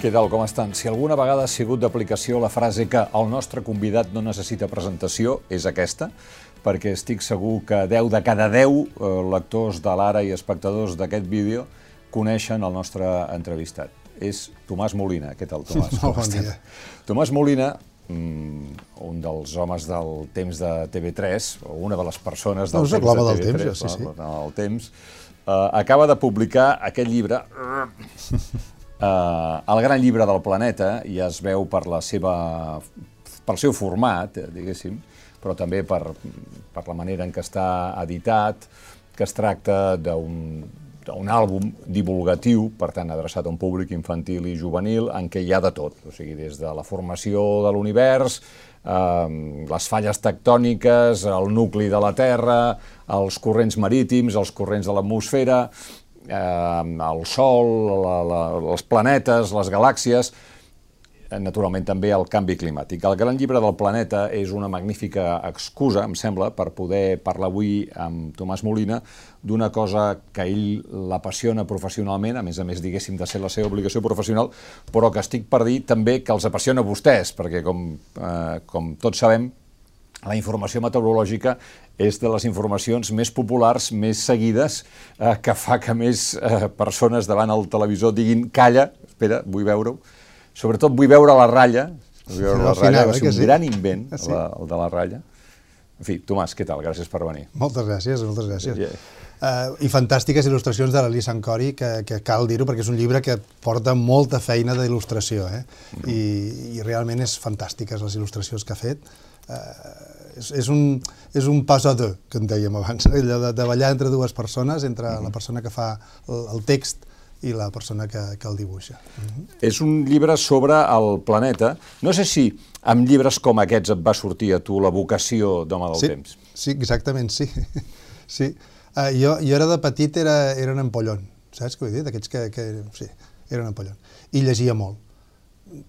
Què tal, com estan? Si alguna vegada ha sigut d'aplicació la frase que el nostre convidat no necessita presentació, és aquesta, perquè estic segur que 10 de cada 10 eh, lectors de l'Ara i espectadors d'aquest vídeo coneixen el nostre entrevistat. És Tomàs Molina. Què tal, Tomàs? Molt bon dia. Tomàs Molina, mm, un dels homes del temps de TV3, o una de les persones del No, temps de del TV3, temps, jo, sí, sí. el temps, acaba de publicar aquest llibre Uh, el gran llibre del planeta ja es veu per la seva, pel seu format, eh, diguéssim, però també per, per la manera en què està editat, que es tracta d'un d'un àlbum divulgatiu, per tant, adreçat a un públic infantil i juvenil, en què hi ha de tot, o sigui, des de la formació de l'univers, eh, les falles tectòniques, el nucli de la Terra, els corrents marítims, els corrents de l'atmosfera, eh, el Sol, la, la, els planetes, les galàxies, naturalment també el canvi climàtic. El Gran Llibre del Planeta és una magnífica excusa, em sembla, per poder parlar avui amb Tomàs Molina d'una cosa que ell l'apassiona professionalment, a més a més, diguéssim, de ser la seva obligació professional, però que estic per dir també que els apassiona a vostès, perquè com, eh, com tots sabem, la informació meteorològica és de les informacions més populars, més seguides, eh, que fa que més eh, persones davant el televisor diguin calla, espera, vull veure-ho. Sobretot vull veure la ratlla, vull veure Al la final, ratlla, eh, va ser que un sí? gran invent, Ah, sí? la, el de la ratlla. En fi, Tomàs, què tal? Gràcies per venir. Moltes gràcies, moltes gràcies. Yeah. Uh, I fantàstiques il·lustracions de l'Elisa Ancori, que, que cal dir-ho, perquè és un llibre que porta molta feina d'il·lustració, eh? Mm. I, I realment és fantàstiques les il·lustracions que ha fet. Uh, és, és, un, és un pas a deux, que en dèiem abans, allò de, de ballar entre dues persones, entre Mm-hmm. la persona que fa el, el text i la persona que, que el dibuixa. És un llibre sobre el planeta. No sé si amb llibres com aquests et va sortir a tu la vocació d'home del sí, temps. Sí, exactament, sí. sí. Uh, jo, jo era de petit, era, era un empollon, saps què vull dir? D'aquests que, que... Sí, era un empollon. I llegia molt.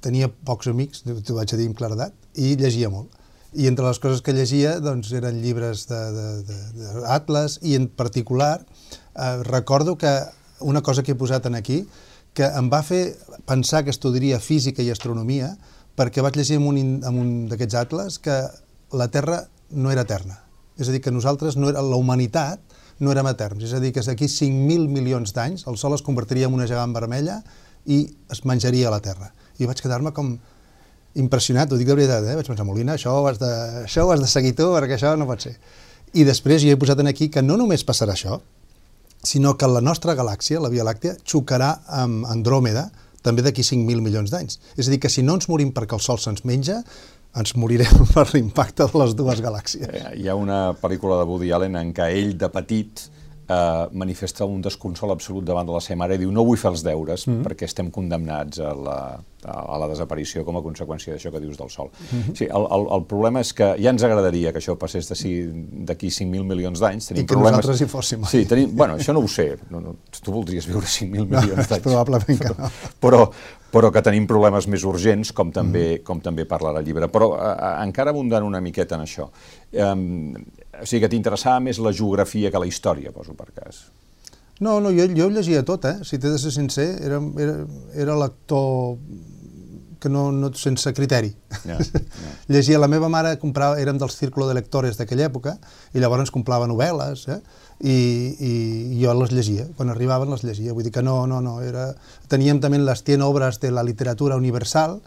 Tenia pocs amics, t'ho vaig a dir amb claredat, i llegia molt. I entre les coses que llegia doncs, eren llibres d'Atlas i en particular eh, recordo que una cosa que he posat en aquí que em va fer pensar que estudiaria física i astronomia perquè vaig llegir en un, en un d'aquests atles que la Terra no era eterna. És a dir, que nosaltres, no era, la humanitat, no érem eterns. És a dir, que d'aquí 5.000 milions d'anys el Sol es convertiria en una gegant vermella i es menjaria la Terra. I vaig quedar-me com impressionat, ho dic de veritat, eh? vaig pensar, Molina, això ho, has de, això ho has de seguir tu perquè això no pot ser. I després jo he posat en aquí que no només passarà això, sinó que la nostra galàxia, la Via Làctea, xocarà amb Andròmeda també d'aquí 5.000 milions d'anys. És a dir, que si no ens morim perquè el Sol se'ns menja, ens morirem per l'impacte de les dues galàxies. Eh, Hi ha una pel·lícula de Woody Allen en què ell, de petit, eh, manifesta un desconsol absolut davant de la seva mare i diu no vull fer els deures mm -hmm. perquè estem condemnats a la, a la desaparició com a conseqüència d'això que dius del Sol. Mm -hmm. sí, el, el, el problema és que ja ens agradaria que això passés d'aquí 5.000 milions d'anys. I que problemes... nosaltres hi fóssim. Sí, tenim... bueno, això no ho sé. No, no, tu voldries viure 5.000 milions d'anys. probablement que no. Però, però que tenim problemes més urgents, com també, mm. com també parla el llibre. Però eh, encara abundant una miqueta en això. Um, o sigui que t'interessava més la geografia que la història, poso per cas. No, no, jo, jo llegia tot, eh? Si t'he de ser sincer, era, era, era lector que no, no sense criteri. Ja, ja. Llegia, la meva mare comprava, érem del círculo de lectores d'aquella època, i llavors ens comprava novel·les, eh? I, i jo les llegia, quan arribaven les llegia, vull dir que no, no, no, era... Teníem també les 100 obres de la literatura universal,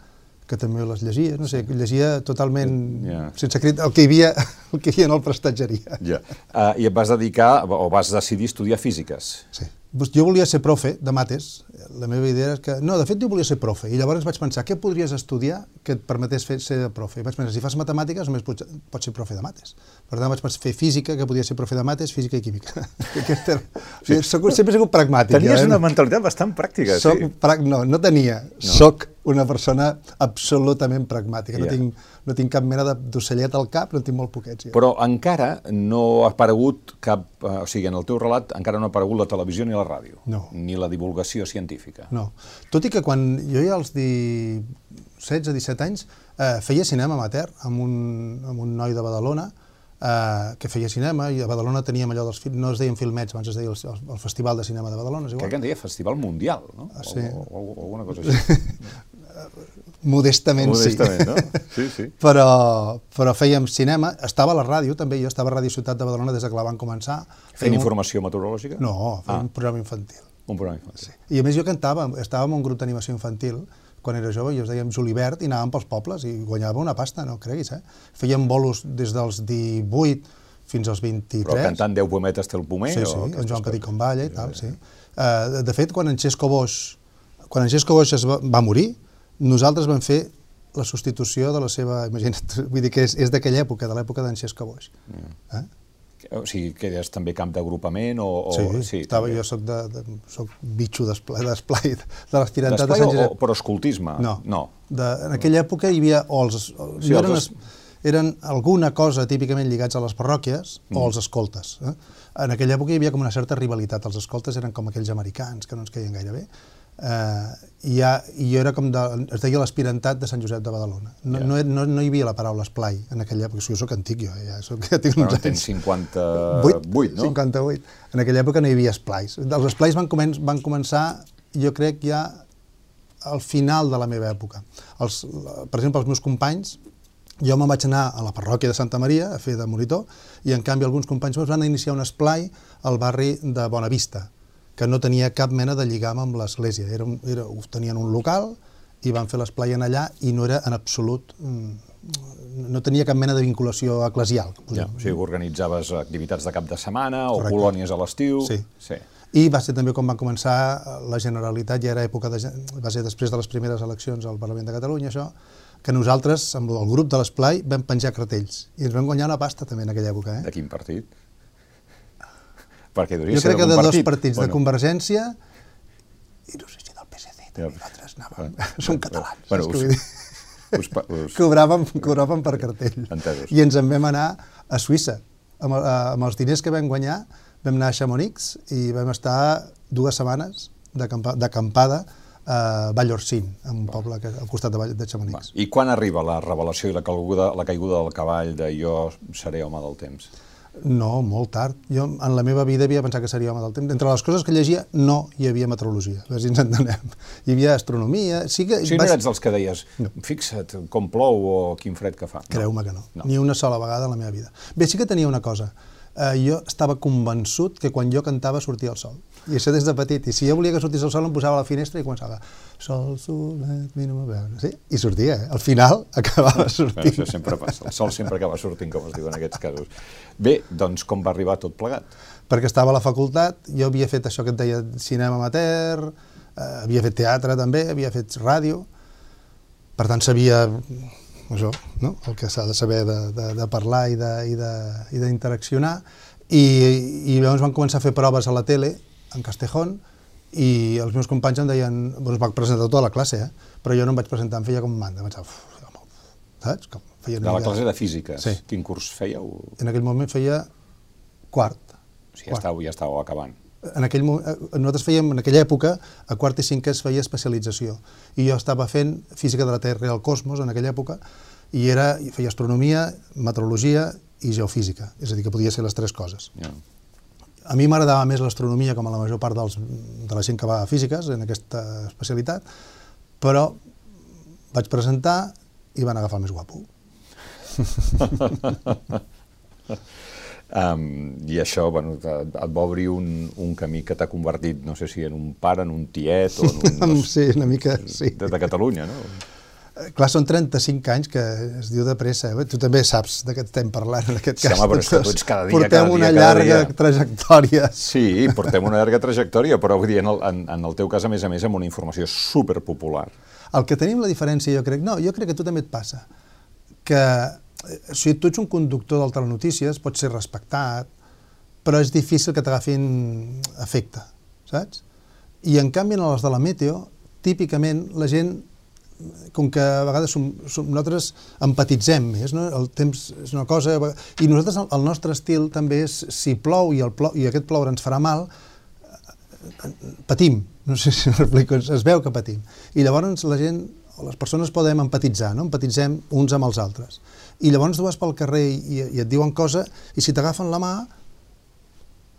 que també les llegia, no sé, llegia totalment Ja. sense crit, el que hi havia, el que hi havia en el prestatgeria. Ja. Uh, I et vas dedicar, o vas decidir estudiar físiques. Sí. Jo volia ser profe de mates. La meva idea era que... No, de fet, jo volia ser profe. I llavors vaig pensar, què podries estudiar que et permetés fer, ser profe? I vaig pensar, si fas matemàtiques, només pots, pots ser profe de mates. Per tant, vaig pensar fer física, que podia ser profe de mates, física i química. Aquesta sí. soc, sempre he sigut pragmàtic. Tenies eh? una mentalitat bastant pràctica, Soc sí. pra... No, no tenia. No. Soc una persona absolutament pragmàtica. No, Ja. tinc, no tinc cap mena d'ocellet al cap, no tinc molt poquets. Ja. Però encara no ha aparegut cap... eh, o sigui, en el teu relat encara no ha aparegut la televisió ni la ràdio. No. Ni la divulgació científica. No. Tot i que quan jo ja als 16-17 anys eh, feia cinema amateur amb un, amb un noi de Badalona eh, que feia cinema, i a Badalona teníem allò dels... No es deien filmets, abans es deia el, el Festival de Cinema de Badalona, és igual. Crec que en deia Festival Mundial, no? Ah, sí. O, o, o alguna cosa així. Modestament, Modestament, sí. no? Sí, sí. però, però fèiem cinema, estava a la ràdio també, jo estava a Ràdio Ciutat de Badalona des que la van començar. Feien un- informació meteorològica? No, fèiem Ah. un programa infantil. Un programa infantil. I a més jo cantava, estava en un grup d'animació infantil quan era jove, i ens dèiem Julibert i anàvem pels pobles i guanyava una pasta, no creguis, eh? Fèiem bolos des dels 18 fins als 23. Però cantant 10 poemetes té el pomer? Sí, o sí, en Joan Petit com balla i tal, sí. Uh, de, fet, quan en Xesco Boix, quan en Xesco Boix es va, va morir, nosaltres vam fer la substitució de la seva... Imagina't, vull dir que és, és d'aquella època, de l'època d'en Xesco Boix. Eh? O sigui, que eres també camp d'agrupament o... o... sí, sí, estava, també. jo soc, de, de, soc bitxo d'esplai, d'esplai de l'espirantat de Sant Josep. o, però escoltisme? No. no. De, en aquella època hi havia o els, o, Sí, no els eren, es- es, eren alguna cosa típicament lligats a les parròquies mm. o als escoltes. Eh? En aquella època hi havia com una certa rivalitat. Els escoltes eren com aquells americans que no ens caien gaire bé. Eh, i, ja, I jo era com de, es deia l'aspirantat de Sant Josep de Badalona. No, Ja. no, no, no hi havia la paraula esplai en aquella època. Jo sóc antic, jo, ja, soc, ja tinc uns tens anys. 58, no? 58. En aquella època no hi havia esplais. Els esplais van, comen van començar, jo crec, ja al final de la meva època. Els, per exemple, els meus companys, jo me'n vaig anar a la parròquia de Santa Maria a fer de monitor i en canvi alguns companys meus van iniciar un esplai al barri de Bonavista, que no tenia cap mena de lligam amb l'església. Era, un- era, tenien un local i van fer l'esplai en allà i no era en absolut... mm, no tenia cap mena de vinculació eclesial. Ja, o sigui, organitzaves activitats de cap de setmana o Correcte. colònies a l'estiu. Sí. sí. I va ser també quan va començar la Generalitat, ja era època de, va ser després de les primeres eleccions al Parlament de Catalunya, això, que nosaltres, amb el grup de l'Esplai, vam penjar cartells. I ens vam guanyar una pasta també en aquella època. Eh? De quin partit? Perquè devia Jo crec que de dos partit. partits, de Convergència i no sé si del PSC, Ja. també nosaltres anàvem. Som catalans. Bueno, us- dir? Us, us... cobràvem, cobràvem per cartell. Entesos. I ens en vam anar a Suïssa. Amb, eh, amb els diners que vam guanyar, vam anar a Chamonix i vam estar dues setmanes d'acampa- d'acampada a Vallorcín, un poble que, al costat de, Vall- de Va. Chamonix. I quan arriba la revelació i la caiguda, la caiguda del cavall de jo seré home del temps? No, molt tard. Jo en la meva vida havia pensat que seria home del temps. Entre les coses que llegia, no hi havia meteorologia, a veure si ens entenem. Hi havia astronomia... Sí que O sigui, no eres dels que deies, No. fixa't com plou o quin fred que fa. Creu-me que no. No. Ni una sola vegada en la meva vida. Bé, sí que tenia una cosa. Eh, jo estava convençut que quan jo cantava sortia el sol. I això des de petit. I si jo volia que sortís el sol, em posava a la finestra i començava Sol, solet, vine a veure. Sí? I sortia, eh? Al final acabava Bueno, sortint. això sempre passa. El sol sempre acaba sortint, com es diu en aquests casos. Bé, doncs com va arribar tot plegat? perquè estava a la facultat, jo havia fet això que et deia cinema amateur, eh, havia fet teatre també, havia fet ràdio, per tant sabia això, no? el que s'ha de saber de, de, de parlar i de- i d'interaccionar, i, i llavors van començar a fer proves a la tele, en Castejón, i els meus companys em deien, bueno, es va presentar tota la classe, eh? però jo no em vaig presentar, em feia com manda, pensava, "Uf, home, saps? Com feia De la mica- classe de físiques. Sí. Quin curs fèieu? En aquell moment feia quart, O sigui, ja estàveu, ja estàveu acabant. en aquell moment, eh, nosaltres fèiem, en aquella època, a quart i cinquè es feia especialització. I jo estava fent física de la Terra i el cosmos en aquella època, i era, feia astronomia, meteorologia i geofísica. És a dir, que podia ser les tres coses. Ja. A mi m'agradava més l'astronomia, com a la major part dels, de la gent que va a físiques, en aquesta especialitat, però vaig presentar i van agafar el més guapo. Um, I això, bueno, et, et va obrir un, un camí que t'ha convertit, no sé si en un pare, en un tiet o en un... Sí, una mica, sí. de, de Catalunya, no? Eh, Clar, són 35 anys que es diu de pressa. Eh? Tu també saps de què estem parlant en aquest Sí, cas. home, però és que tu ets cada dia, Portem cada dia, una llarga dia. trajectòria. Sí, portem una llarga trajectòria, però vull dir, en el, en, en el teu cas, a més a més, amb una informació superpopular. El que tenim la diferència, jo crec, no, jo crec que a tu també et passa, que eh, si tu ets un conductor del telenotícies, pots ser respectat, però és difícil que t'agafin efecte, saps? I en canvi, en els de la meteo, típicament la gent com que a vegades som, som, nosaltres empatitzem més, no? el temps és una cosa... I nosaltres, el, el nostre estil també és, si plou i, el plou, i aquest ploure ens farà mal, patim, no sé si m'explico, es, es veu que patim. I llavors la gent, les persones podem empatitzar, no? empatitzem uns amb els altres. I llavors tu vas pel carrer i, i et diuen cosa, i si t'agafen la mà,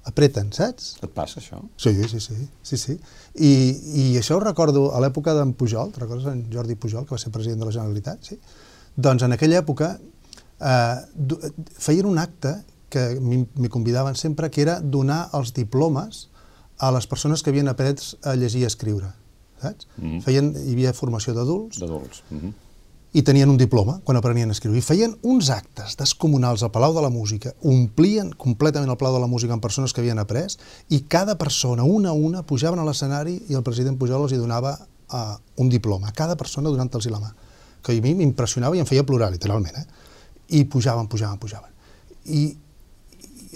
apreten, saps? Et passa això? Sí, sí, sí. sí, sí. I, I això ho recordo a l'època d'en Pujol, recordes en Jordi Pujol, que va ser president de la Generalitat? Sí. Doncs en aquella època eh, feien un acte que m'hi convidaven sempre, que era donar els diplomes a les persones que havien après a llegir i escriure, saps? Mm -hmm. Feien, hi havia formació d'adults. D'adults. Mm -hmm i tenien un diploma quan aprenien a escriure. I feien uns actes descomunals al Palau de la Música, omplien completament el Palau de la Música amb persones que havien après, i cada persona, una a una, pujaven a l'escenari i el president Pujol els hi donava uh, un diploma, cada persona donant-los la mà, que a mi m'impressionava i em feia plorar, literalment, eh? I pujaven, pujaven, pujaven. I,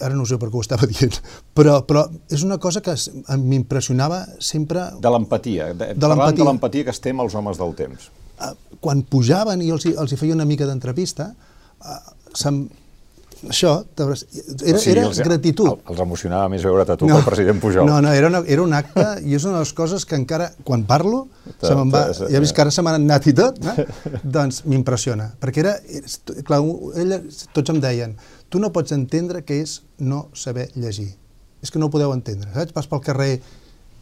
ara no sé per què ho estava dient, però, però és una cosa que m'impressionava sempre... De l'empatia, de, de l'empatia de l'empatia que estem els homes del temps. Eh, quan pujaven i els, els hi feia una mica d'entrevista, eh, això era, sigui, era els, gratitud. El, els emocionava més veure't a tu no, que el president Pujol. No, no, era, una, era un acte i és una de les coses que encara, quan parlo, se me'n va, ja he vist que ara se m'han anat i tot, no? doncs m'impressiona, perquè era, clar, ella, tots em deien, tu no pots entendre què és no saber llegir, és que no ho podeu entendre, saps? Vas pel carrer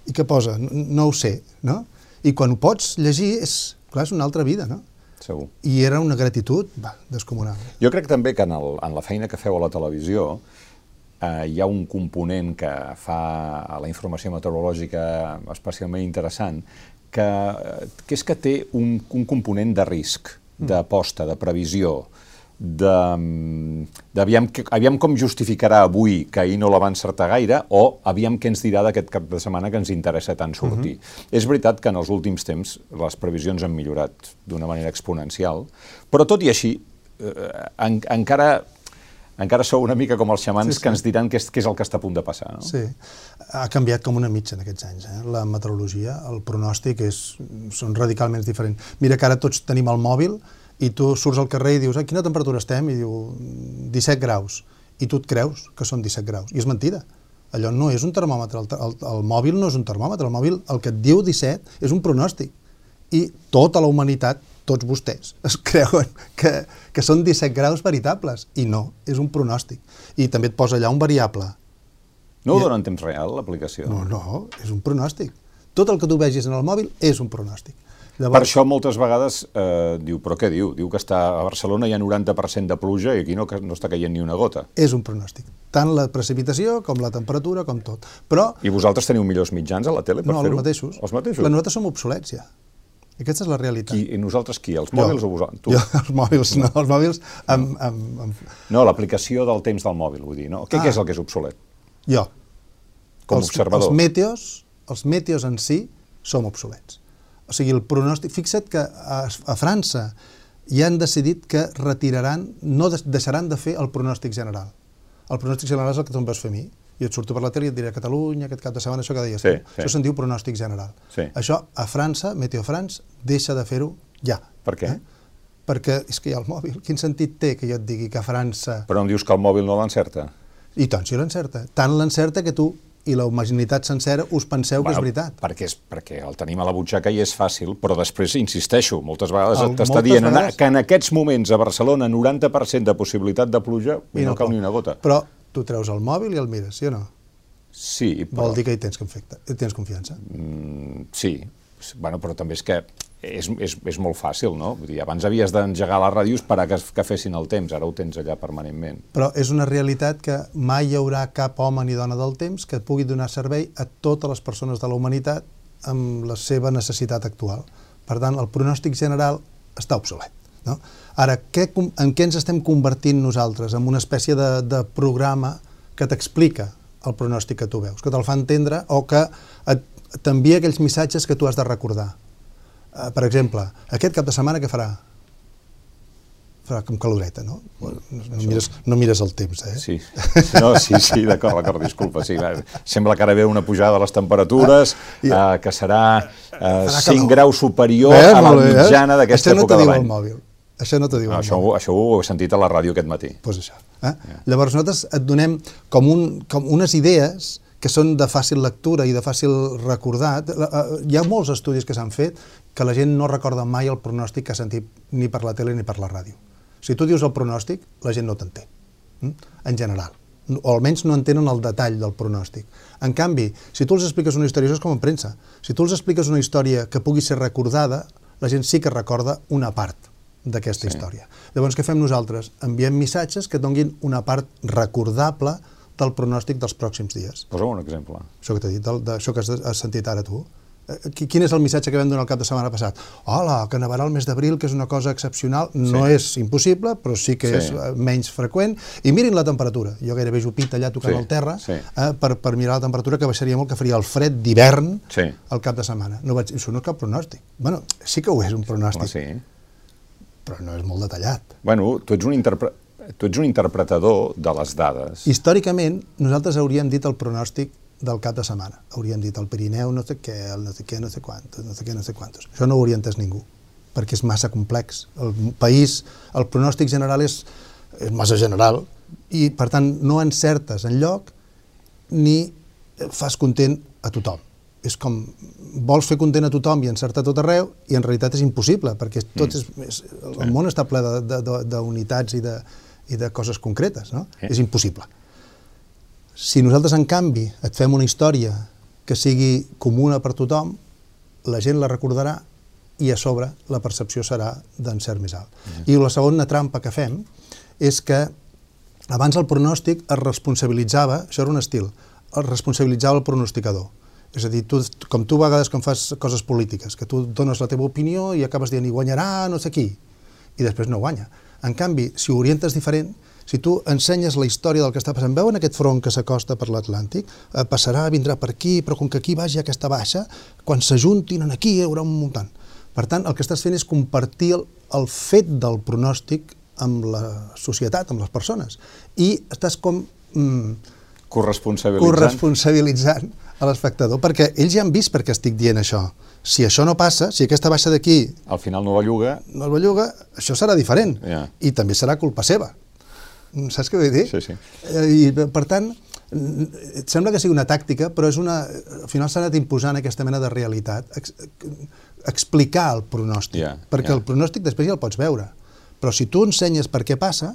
i què posa? No, no ho sé, no? I quan ho pots llegir és, clar, és una altra vida, no? Segur. I era una gratitud va, descomunal. Jo crec també que en, el, en la feina que feu a la televisió eh, hi ha un component que fa a la informació meteorològica especialment interessant, que, eh, que és que té un, un component de risc, d'aposta, de previsió, d'aviam aviam com justificarà avui que ahir no la va encertar gaire o aviam què ens dirà d'aquest cap de setmana que ens interessa tant sortir. Uh -huh. És veritat que en els últims temps les previsions han millorat d'una manera exponencial, però tot i així eh, en, encara encara sou una mica com els xamans sí, sí. que ens diran què és, què és el que està a punt de passar. No? Sí, ha canviat com una mitja en aquests anys. Eh? La meteorologia, el pronòstic és, són radicalment diferents. Mira que ara tots tenim el mòbil i tu surts al carrer i dius, a quina temperatura estem? I diu, 17 graus. I tu et creus que són 17 graus. I és mentida. Allò no és un termòmetre, el, el, el mòbil no és un termòmetre, el mòbil el que et diu 17 és un pronòstic. I tota la humanitat, tots vostès, es creuen que, que són 17 graus veritables. I no, és un pronòstic. I també et posa allà un variable. No ho dona en temps real, l'aplicació? No, no, és un pronòstic. Tot el que tu vegis en el mòbil és un pronòstic. Llavors... Per això moltes vegades eh, diu, però què diu? Diu que està a Barcelona hi ha 90% de pluja i aquí no, no està caient ni una gota. És un pronòstic. Tant la precipitació com la temperatura com tot. Però... I vosaltres teniu millors mitjans a la tele per no, fer-ho? No, els mateixos. Els mateixos? La nosaltres som obsolets ja. Aquesta és la realitat. Qui, I nosaltres qui? Els mòbils jo, o vosaltres? Tu? Jo, els mòbils, no, els mòbils amb... amb, amb... No, l'aplicació del temps del mòbil, vull dir, no? Què, ah. què és el que és obsolet? Jo. Com els, observador. Els meteos, els meteos en si som obsolets. O sigui, el pronòstic... Fixa't que a, a França ja han decidit que retiraran, no de, deixaran de fer el pronòstic general. El pronòstic general és el que tu em vas fer a mi. I et surto per la tele i et diré Catalunya, aquest cap de setmana, això que deies sí, tu. Sí. Això se'n diu pronòstic general. Sí. Això a França, Meteo France, deixa de fer-ho ja. Per què? Eh? Perquè és que hi ha el mòbil. Quin sentit té que jo et digui que a França... Però em dius que el mòbil no l'encerta? I tant, si l'encerta. Tant l'encerta que tu i la humanitat sencera us penseu bueno, que és veritat. Perquè, és, perquè el tenim a la butxaca i és fàcil, però després, insisteixo, moltes vegades t'està dient vegades... que en aquests moments a Barcelona 90% de possibilitat de pluja i no, no cal ni una gota. Però tu treus el mòbil i el mires, sí o no? Sí, però... Vol dir que hi tens, hi tens confiança? Mm, sí, bueno, però també és que és, és, és molt fàcil, no? Vull dir, abans havies d'engegar ràdios per a que, que fessin el temps, ara ho tens allà permanentment. Però és una realitat que mai hi haurà cap home ni dona del temps que pugui donar servei a totes les persones de la humanitat amb la seva necessitat actual. Per tant, el pronòstic general està obsolet. No? Ara, què, en què ens estem convertint nosaltres? En una espècie de, de programa que t'explica el pronòstic que tu veus, que te'l fa entendre o que t'envia aquells missatges que tu has de recordar per exemple, aquest cap de setmana què farà? Farà com caloreta, no? No, no, mires, no mires el temps, eh? Sí, no, sí, sí d'acord, d'acord, disculpa. Sí, sembla que ara ve una pujada de les temperatures ah, ja. uh, que serà uh, 5 graus superior eh, a la eh? mitjana eh? d'aquesta època no de l'any. Mòbil. Això no t'ho diu no, això, mòbil. Això ho he sentit a la ràdio aquest matí. Doncs pues això. Eh? Ja. Llavors nosaltres et donem com, un, com unes idees que són de fàcil lectura i de fàcil recordar. Eh, hi ha molts estudis que s'han fet que la gent no recorda mai el pronòstic que ha sentit ni per la tele ni per la ràdio. Si tu dius el pronòstic, la gent no t'entén, hm? en general o almenys no entenen el detall del pronòstic. En canvi, si tu els expliques una història, això és com en premsa, si tu els expliques una història que pugui ser recordada, la gent sí que recorda una part d'aquesta sí. història. Llavors, què fem nosaltres? Enviem missatges que donguin una part recordable del pronòstic dels pròxims dies. Posa'm un exemple. Això que t'he dit, d'això que has sentit ara tu. Eh, quin és el missatge que vam donar el cap de setmana passat? Hola, que nevarà el mes d'abril, que és una cosa excepcional. Sí. No és impossible, però sí que sí. és eh, menys freqüent. I mirin la temperatura. Jo gairebé jupit allà tocant sí. el terra sí. eh, per, per mirar la temperatura, que baixaria molt, que faria el fred d'hivern sí. al cap de setmana. No vaig, això no és cap pronòstic. bueno, sí que ho és, un pronòstic. Sí. Però no és molt detallat. Bueno, tu ets un interpre... Tu ets un interpretador de les dades. Històricament, nosaltres hauríem dit el pronòstic del cap de setmana. Hauríem dit el Pirineu no sé què, el no sé què, no sé quantos, no sé què, no sé quantos. Això no ho hauria entès ningú, perquè és massa complex. El país, el pronòstic general és, és massa general i, per tant, no encertes en lloc ni fas content a tothom. És com, vols fer content a tothom i encertar tot arreu, i en realitat és impossible, perquè tot mm. és, és, el món està ple d'unitats i, de, i de coses concretes, no? Eh? És impossible. Si nosaltres, en canvi, et fem una història que sigui comuna per tothom, la gent la recordarà i a sobre la percepció serà d'encert més alt. Mm. I la segona trampa que fem és que abans el pronòstic es responsabilitzava, això era un estil, es responsabilitzava el pronosticador. És a dir, tu, com tu a vegades quan fas coses polítiques, que tu dones la teva opinió i acabes dient i guanyarà no sé qui, i després no guanya. En canvi, si ho orientes diferent, si tu ensenyes la història del que està passant, veuen aquest front que s'acosta per l'Atlàntic, eh, passarà, vindrà per aquí, però com que aquí vagi aquesta baixa, quan s'ajuntin en aquí hi haurà un muntant. Per tant, el que estàs fent és compartir el, el fet del pronòstic amb la societat, amb les persones. I estàs com... Mm, corresponsabilitzant. corresponsabilitzant a l'espectador, perquè ells ja han vist per què estic dient això. Si això no passa, si aquesta baixa d'aquí... Al final no belluga... No belluga, això serà diferent. Yeah. I també serà culpa seva. Saps què vull dir? Sí, sí. Eh, I, per tant, et sembla que sigui una tàctica, però és una, al final s'ha anat imposant aquesta mena de realitat, ex, explicar el pronòstic, yeah, perquè yeah. el pronòstic després ja el pots veure, però si tu ensenyes per què passa,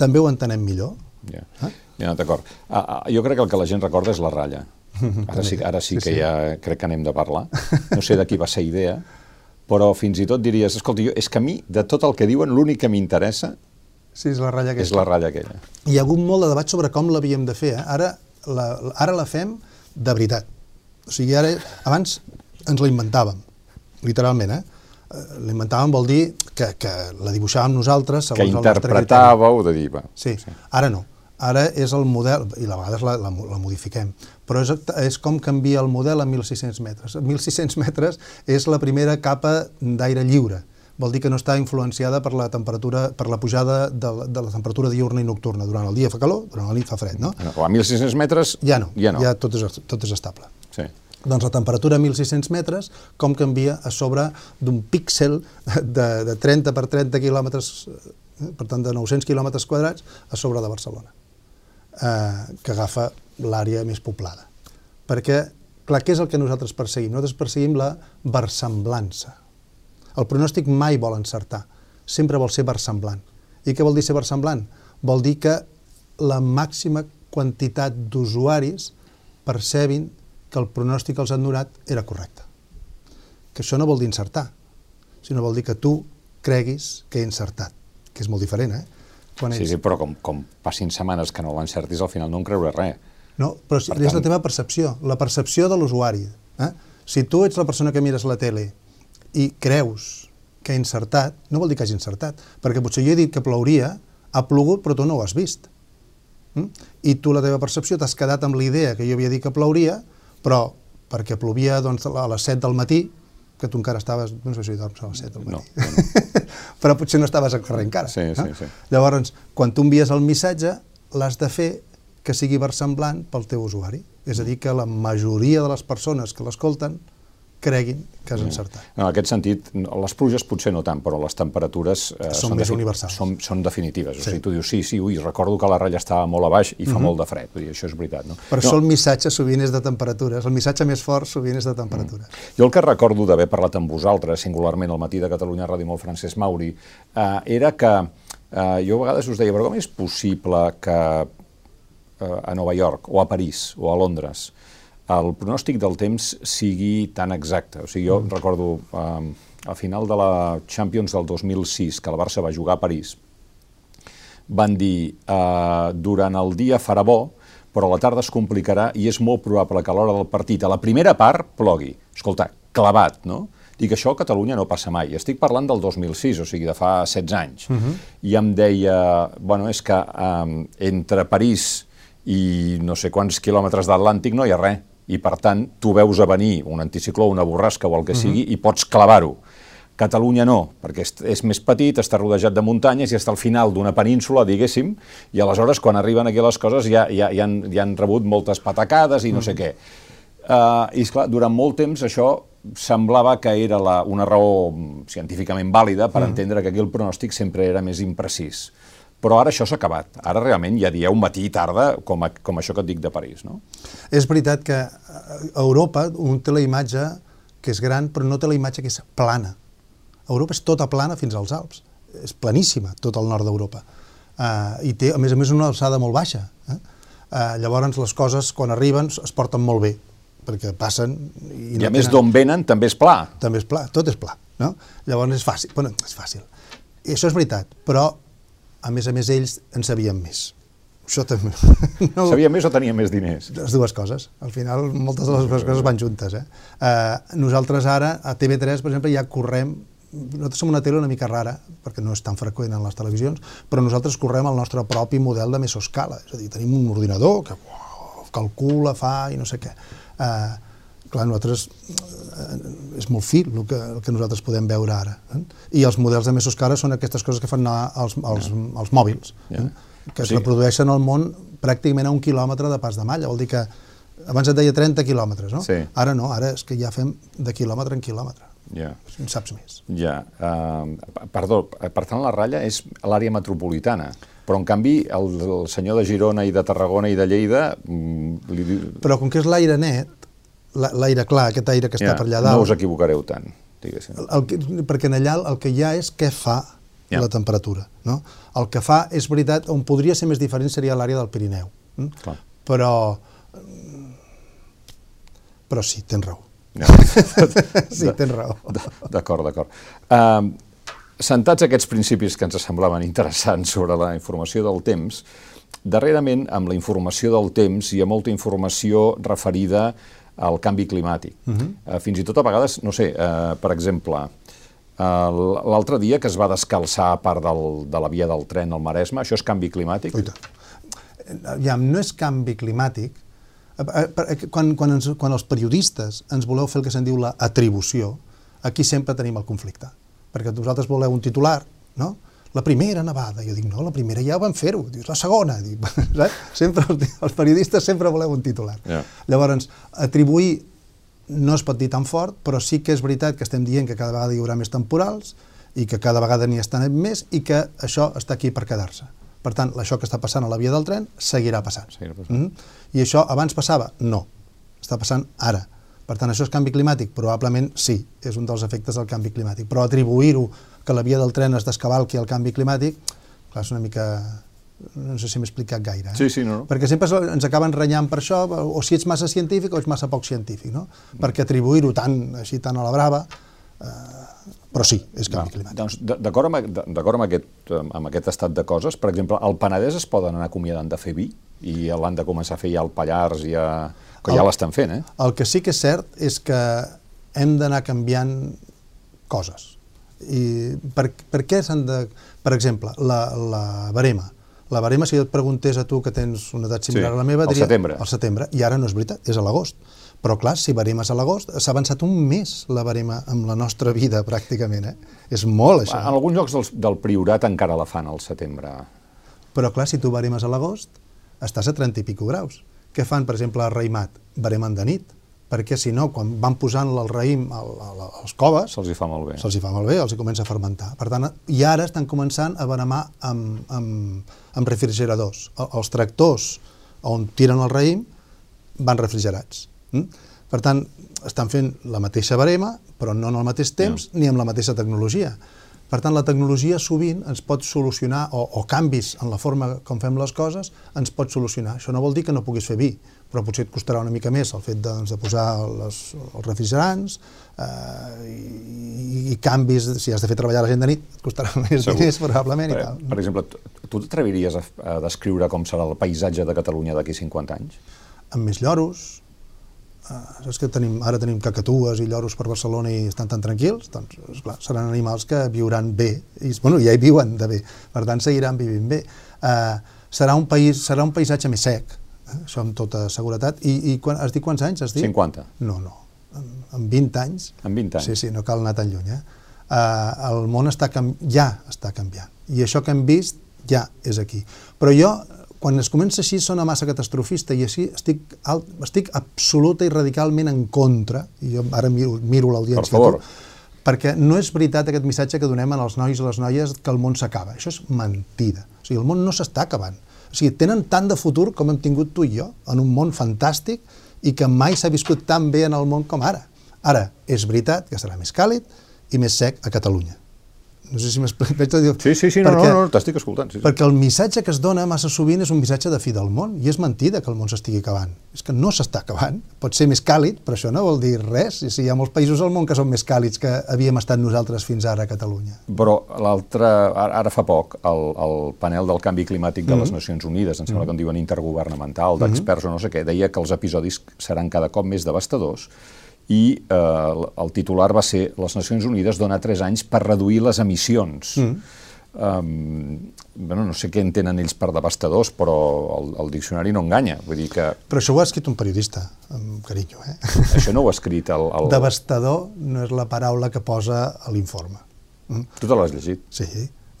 també ho entenem millor. Ja, yeah. eh? ja d'acord. Ah, ah, jo crec que el que la gent recorda és la ratlla. Ara sí, ara sí, sí que sí. ja crec que anem de parlar. No sé de qui va ser idea, però fins i tot diries, escolta, jo, és que a mi, de tot el que diuen, l'únic que m'interessa Sí, és la ratlla aquella. És la ratlla aquella. Hi ha hagut molt de debat sobre com l'havíem de fer. Eh? Ara, la, ara la fem de veritat. O sigui, ara, abans ens la inventàvem, literalment, eh? eh L'inventàvem vol dir que, que la dibuixàvem nosaltres segons que interpretàveu de dir, va. Sí, sí, ara no. Ara és el model, i a vegades la, la, la modifiquem, però és, és com canvia el model a 1.600 metres. 1.600 metres és la primera capa d'aire lliure vol dir que no està influenciada per la temperatura, per la pujada de, de la temperatura diurna i nocturna. Durant el dia fa calor, durant la nit fa fred, no? no a 1.600 metres ja no, ja, no. ja tot, és, tot és estable. Sí. Doncs la temperatura a 1.600 metres, com canvia a sobre d'un píxel de, de 30 per 30 quilòmetres, per tant de 900 quilòmetres quadrats, a sobre de Barcelona, eh, que agafa l'àrea més poblada. Perquè, clar, què és el que nosaltres perseguim? Nosaltres perseguim la versemblança el pronòstic mai vol encertar, sempre vol ser versemblant. I què vol dir ser versemblant? Vol dir que la màxima quantitat d'usuaris percebin que el pronòstic que els han donat era correcte. Que això no vol dir encertar, sinó vol dir que tu creguis que he encertat, que és molt diferent, eh? Quan sí, ets... sí, però com, com passin setmanes que no l'encertis, al final no en creuré res. No, però per és tant... la teva percepció, la percepció de l'usuari. Eh? Si tu ets la persona que mires la tele i creus que ha encertat, no vol dir que hagi encertat, perquè potser jo he dit que plouria, ha plogut però tu no ho has vist. Mm? I tu la teva percepció t'has quedat amb l'idea que jo havia dit que plouria, però perquè plovia doncs, a les 7 del matí, que tu encara estaves, no sé si dorms a les 7 del matí, no, no. però potser no estaves al carrer encara. Sí, no? sí, sí. Llavors, quan tu envies el missatge, l'has de fer que sigui versemblant pel teu usuari. És a dir, que la majoria de les persones que l'escolten creguin que has encertat. No, en aquest sentit, les pluges potser no tant, però les temperatures eh, són, són més universals. Són, són definitives. Sí. O sigui, tu dius, sí, sí, ui, recordo que la ratlla estava molt a baix i fa uh mhm. -huh. molt de fred. Vull dir, això és veritat. No? Per no. això el missatge sovint és de temperatures. El missatge més fort sovint és de temperatures. Mm. Jo el que recordo d'haver parlat amb vosaltres, singularment al matí de Catalunya Ràdio amb el Francesc Mauri, eh, era que eh, jo a vegades us deia, però com és possible que eh, a Nova York o a París o a Londres el pronòstic del temps sigui tan exacte. O sigui, jo mm. recordo eh, a final de la Champions del 2006, que el Barça va jugar a París, van dir eh, durant el dia farà bo, però a la tarda es complicarà i és molt probable que a l'hora del partit, a la primera part, plogui. Escolta, clavat, no? Dic, això a Catalunya no passa mai. Estic parlant del 2006, o sigui, de fa 16 anys. Uh mhm. -huh. I em deia, bueno, és que eh, entre París i no sé quants quilòmetres d'Atlàntic no hi ha res i per tant tu veus a venir un anticicló, una borrasca o el que uh mhm. -huh. sigui i pots clavar-ho. Catalunya no, perquè és, és més petit, està rodejat de muntanyes i està al final d'una península, diguéssim, i aleshores quan arriben aquí les coses ja, ja, ja, han, ja han rebut moltes patacades i no uh -huh. sé mhm. què. Uh, I esclar, durant molt temps això semblava que era la, una raó científicament vàlida per. -huh. entendre que aquí el pronòstic sempre era més imprecís. Però ara això s'ha acabat. Ara realment ja dieu matí i tarda, com, a, com això que et dic de París, no? És veritat que a Europa un té la imatge que és gran, però no té la imatge que és plana. Europa és tota plana fins als Alps. És planíssima, tot el nord d'Europa. Uh, I té, a més a més, una alçada molt baixa. Eh? Uh, llavors, les coses, quan arriben, es porten molt bé, perquè passen... I, no I a més, d'on venen, també és pla. També és pla, tot és pla. No? Llavors, és fàcil. Bueno, és fàcil. I això és veritat, però a més a més ells en sabien més. Això també... No... Sabia més o tenia més diners? Les dues coses. Al final, moltes de les dues coses van juntes. Eh? Uh, nosaltres ara, a TV3, per exemple, ja correm nosaltres som una tele una mica rara, perquè no és tan freqüent en les televisions, però nosaltres correm el nostre propi model de mesoscala. És a dir, tenim un ordinador que uau, calcula, fa i no sé què. Uh, clar, nosaltres eh, és molt fi el que, el que nosaltres podem veure ara. Eh? I els models de mesos cares són aquestes coses que fan anar als, als, yeah. als mòbils, yeah. eh? que es sí. reprodueixen al món pràcticament a un quilòmetre de pas de malla. Vol dir que abans et deia 30 quilòmetres, no? Sí. Ara no, ara és que ja fem de quilòmetre en quilòmetre. Ja. En saps més. Ja. Uh, perdó, per tant, la ratlla és l'àrea metropolitana, però en canvi el, el senyor de Girona i de Tarragona i de Lleida... Mm, li... Però com que és l'aire net, l'aire clar, aquest aire que està ja, per allà dalt... No us equivocareu tant, diguéssim. El, el perquè en allà el que hi ha és què fa ja. la temperatura. No? El que fa, és veritat, on podria ser més diferent seria l'àrea del Pirineu. Mm? Clar. Però... Però sí, tens raó. Ja. sí, tens raó. D'acord, d'acord. Uh, sentats aquests principis que ens semblaven interessants sobre la informació del temps, darrerament, amb la informació del temps, hi ha molta informació referida al canvi climàtic. Uh -huh. uh, fins i tot a vegades, no sé, uh, per exemple, uh, l'altre dia que es va descalçar a part del, de la via del tren al Maresme, això és canvi climàtic? Ja, no és canvi climàtic. Quan, quan, ens, quan els periodistes ens voleu fer el que se'n diu l'atribució, aquí sempre tenim el conflicte. Perquè vosaltres voleu un titular, no? La primera nevada. Jo dic, no, la primera ja ho van fer-ho. Dius, la segona. Dic, saps? Sempre, els periodistes sempre voleu un titular. Yeah. Llavors, atribuir no es pot dir tan fort, però sí que és veritat que estem dient que cada vegada hi haurà més temporals i que cada vegada n'hi estan més i que això està aquí per quedar-se. Per tant, això que està passant a la via del tren seguirà passant. Seguirà passant. Mm -hmm. I això abans passava? No. Està passant ara. Per tant, això és canvi climàtic? Probablement sí, és un dels efectes del canvi climàtic. Però atribuir-ho que la via del tren es descavalqui al canvi climàtic, clar, és una mica no sé si m'he explicat gaire. Eh? Sí, sí, no, no. Perquè sempre ens acaben renyant per això, o si ets massa científic o ets massa poc científic, no? Mm. Perquè atribuir-ho tant, així tan a la brava, eh, però sí, és canvi no, climàtic. Doncs d'acord amb, amb, aquest, amb aquest estat de coses, per exemple, al Penedès es poden anar acomiadant de fer vi i l'han de començar a fer ja al Pallars, ja, que el, ja l'estan fent, eh? El que sí que és cert és que hem d'anar canviant coses i per, per què s'han de... Per exemple, la, la barema. La barema, si jo et preguntés a tu que tens una edat similar sí, a la meva, diria... Al setembre. Al setembre. I ara no és veritat, és a l'agost. Però clar, si barema és a l'agost, s'ha avançat un mes la barema amb la nostra vida, pràcticament. Eh? És molt, això. En alguns llocs del, del Priorat encara la fan al setembre. Però clar, si tu baremes a l'agost, estàs a 30 i pico graus. Què fan, per exemple, a Reimat? Baremen de nit. Perquè si no, quan van posant el raïm als coves... Se'ls hi fa molt bé. Se'ls hi fa molt bé, els hi comença a fermentar. Per tant, i ara estan començant a venemar amb, amb, amb refrigeradors. Els tractors on tiren el raïm van refrigerats. Mm? Per tant, estan fent la mateixa barema, però no en el mateix temps no. ni amb la mateixa tecnologia. Per tant, la tecnologia sovint ens pot solucionar, o, o canvis en la forma com fem les coses, ens pot solucionar. Això no vol dir que no puguis fer vi, però potser et costarà una mica més el fet de, doncs, de posar les, els refrigerants eh, i, i canvis, si has de fer treballar la gent de nit, et costarà més Segur. diners probablement per, i tal. Per exemple, tu t'atreviries a, a descriure com serà el paisatge de Catalunya d'aquí 50 anys? Amb més lloros, saps que tenim, ara tenim cacatues i lloros per Barcelona i estan tan tranquils? Doncs, esclar, seran animals que viuran bé, i bueno, ja hi viuen de bé, per tant seguiran vivint bé. Uh, serà, un país, serà un paisatge més sec, eh? això amb tota seguretat, i, i quan, has dit quants anys has dit? 50. No, no, en, en 20 anys. En 20 anys. Sí, sí, no cal anar tan lluny. Eh? Uh, el món està ja està canviant, i això que hem vist ja és aquí. Però jo quan es comença així sona massa catastrofista i així estic, alt, estic absoluta i radicalment en contra, i jo ara miro, miro l'audiència per perquè no és veritat aquest missatge que donem als nois i les noies que el món s'acaba. Això és mentida. O sigui, el món no s'està acabant. O sigui, tenen tant de futur com hem tingut tu i jo, en un món fantàstic i que mai s'ha viscut tan bé en el món com ara. Ara, és veritat que serà més càlid i més sec a Catalunya. No sé si m'explico. Sí, sí, sí, no, perquè, no, no, t'estic escoltant. Sí, sí. Perquè el missatge que es dona massa sovint és un missatge de fi del món, i és mentida que el món s'estigui acabant. És que no s'està acabant. Pot ser més càlid, però això no vol dir res. I si hi ha molts països al món que són més càlids que havíem estat nosaltres fins ara a Catalunya. Però l'altre, ara fa poc, el, el panel del canvi climàtic de mm -hmm. les Nacions Unides, em sembla mm -hmm. que en diuen intergovernamental, d'experts mm -hmm. o no sé què, deia que els episodis seran cada cop més devastadors i eh, el titular va ser les Nacions Unides dona 3 anys per reduir les emissions. Mm. Um, bueno, no sé què entenen ells per devastadors, però el, el diccionari no enganya. Vull dir que... Però això ho ha escrit un periodista, amb carinyo, eh? Això no ho ha escrit el... el... Devastador no és la paraula que posa a l'informe. Mm? Tu te l'has llegit? Sí,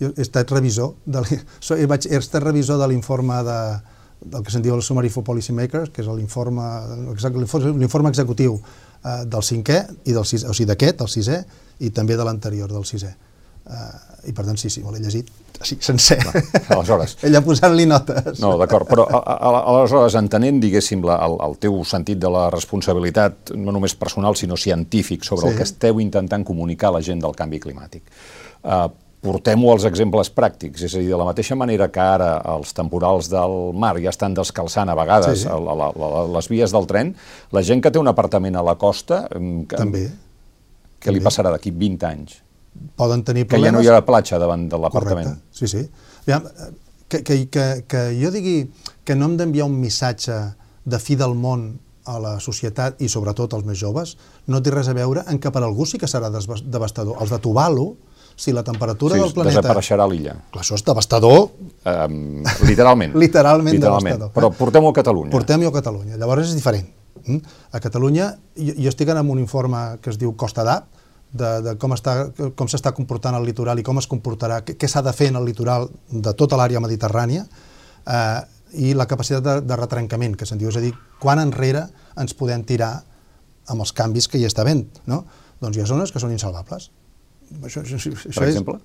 jo he estat revisor, de he, vaig, he estat revisor de l'informe de, del que se'n diu el Summary for Policy Makers, que és l'informe executiu eh, del cinquè, i del sis, o sigui, d'aquest, del sisè, i també de l'anterior, del sisè. Eh, I per tant, sí, sí, me l'he llegit sí, sencer. Va, aleshores... Ella posant-li notes. No, d'acord, però a, a, aleshores, entenent, diguéssim, la, el, el teu sentit de la responsabilitat, no només personal, sinó científic, sobre sí. el que esteu intentant comunicar a la gent del canvi climàtic, eh, portem-ho als exemples pràctics, és a dir, de la mateixa manera que ara els temporals del mar ja estan descalçant a vegades sí. a, a, a, les vies del tren, la gent que té un apartament a la costa... Mm, que, també. Què li passarà d'aquí 20 anys? Poden tenir problemes... Que ja no hi ha platja davant de l'apartament. Sí, sí. Aviam, que, que, que, que jo digui que no hem d'enviar un missatge de fi del món a la societat i sobretot als més joves, no té res a veure en que per algú sí que serà devastador. Els de Tuvalu, si la temperatura sí, del planeta... desapareixerà l'illa. Clar, això és devastador. Um, literalment. literalment. Literalment, devastador. Però portem-ho a Catalunya. Portem-ho a Catalunya. Llavors és diferent. Mm? A Catalunya, jo, jo estic en un informe que es diu Costa d'Ap, de, de com com s'està comportant el litoral i com es comportarà, què, què s'ha de fer en el litoral de tota l'àrea mediterrània, eh, i la capacitat de, de retrencament, que se'n diu, és a dir, quan enrere ens podem tirar amb els canvis que hi està havent, no? Doncs hi ha zones que són insalvables. Això, això, això per exemple?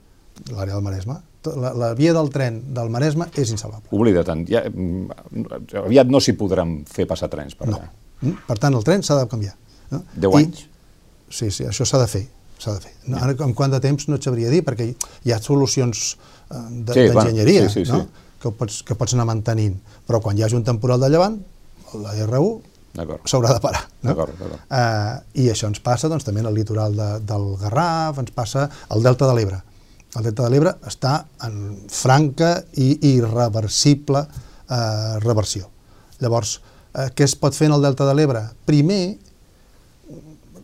L'àrea del Maresme. La, la via del tren del Maresme és insalvable. Oblida tant. Ja, mm, aviat no s'hi podran fer passar trens per allà. No. Mm, per tant, el tren s'ha de canviar. No? 10 anys? I, sí, sí, això s'ha de fer. S'ha de fer. No, ara, en quant de temps no et sabria dir, perquè hi ha solucions eh, d'enginyeria sí, sí, sí, no? sí. que, pots, que pots anar mantenint. Però quan hi hagi un temporal de llevant, la R1 s'haurà de parar. No? Uh, I això ens passa doncs, també en el litoral de, del Garraf, ens passa al Delta de l'Ebre. El Delta de l'Ebre està en franca i irreversible uh, reversió. Llavors, uh, què es pot fer en el Delta de l'Ebre? Primer,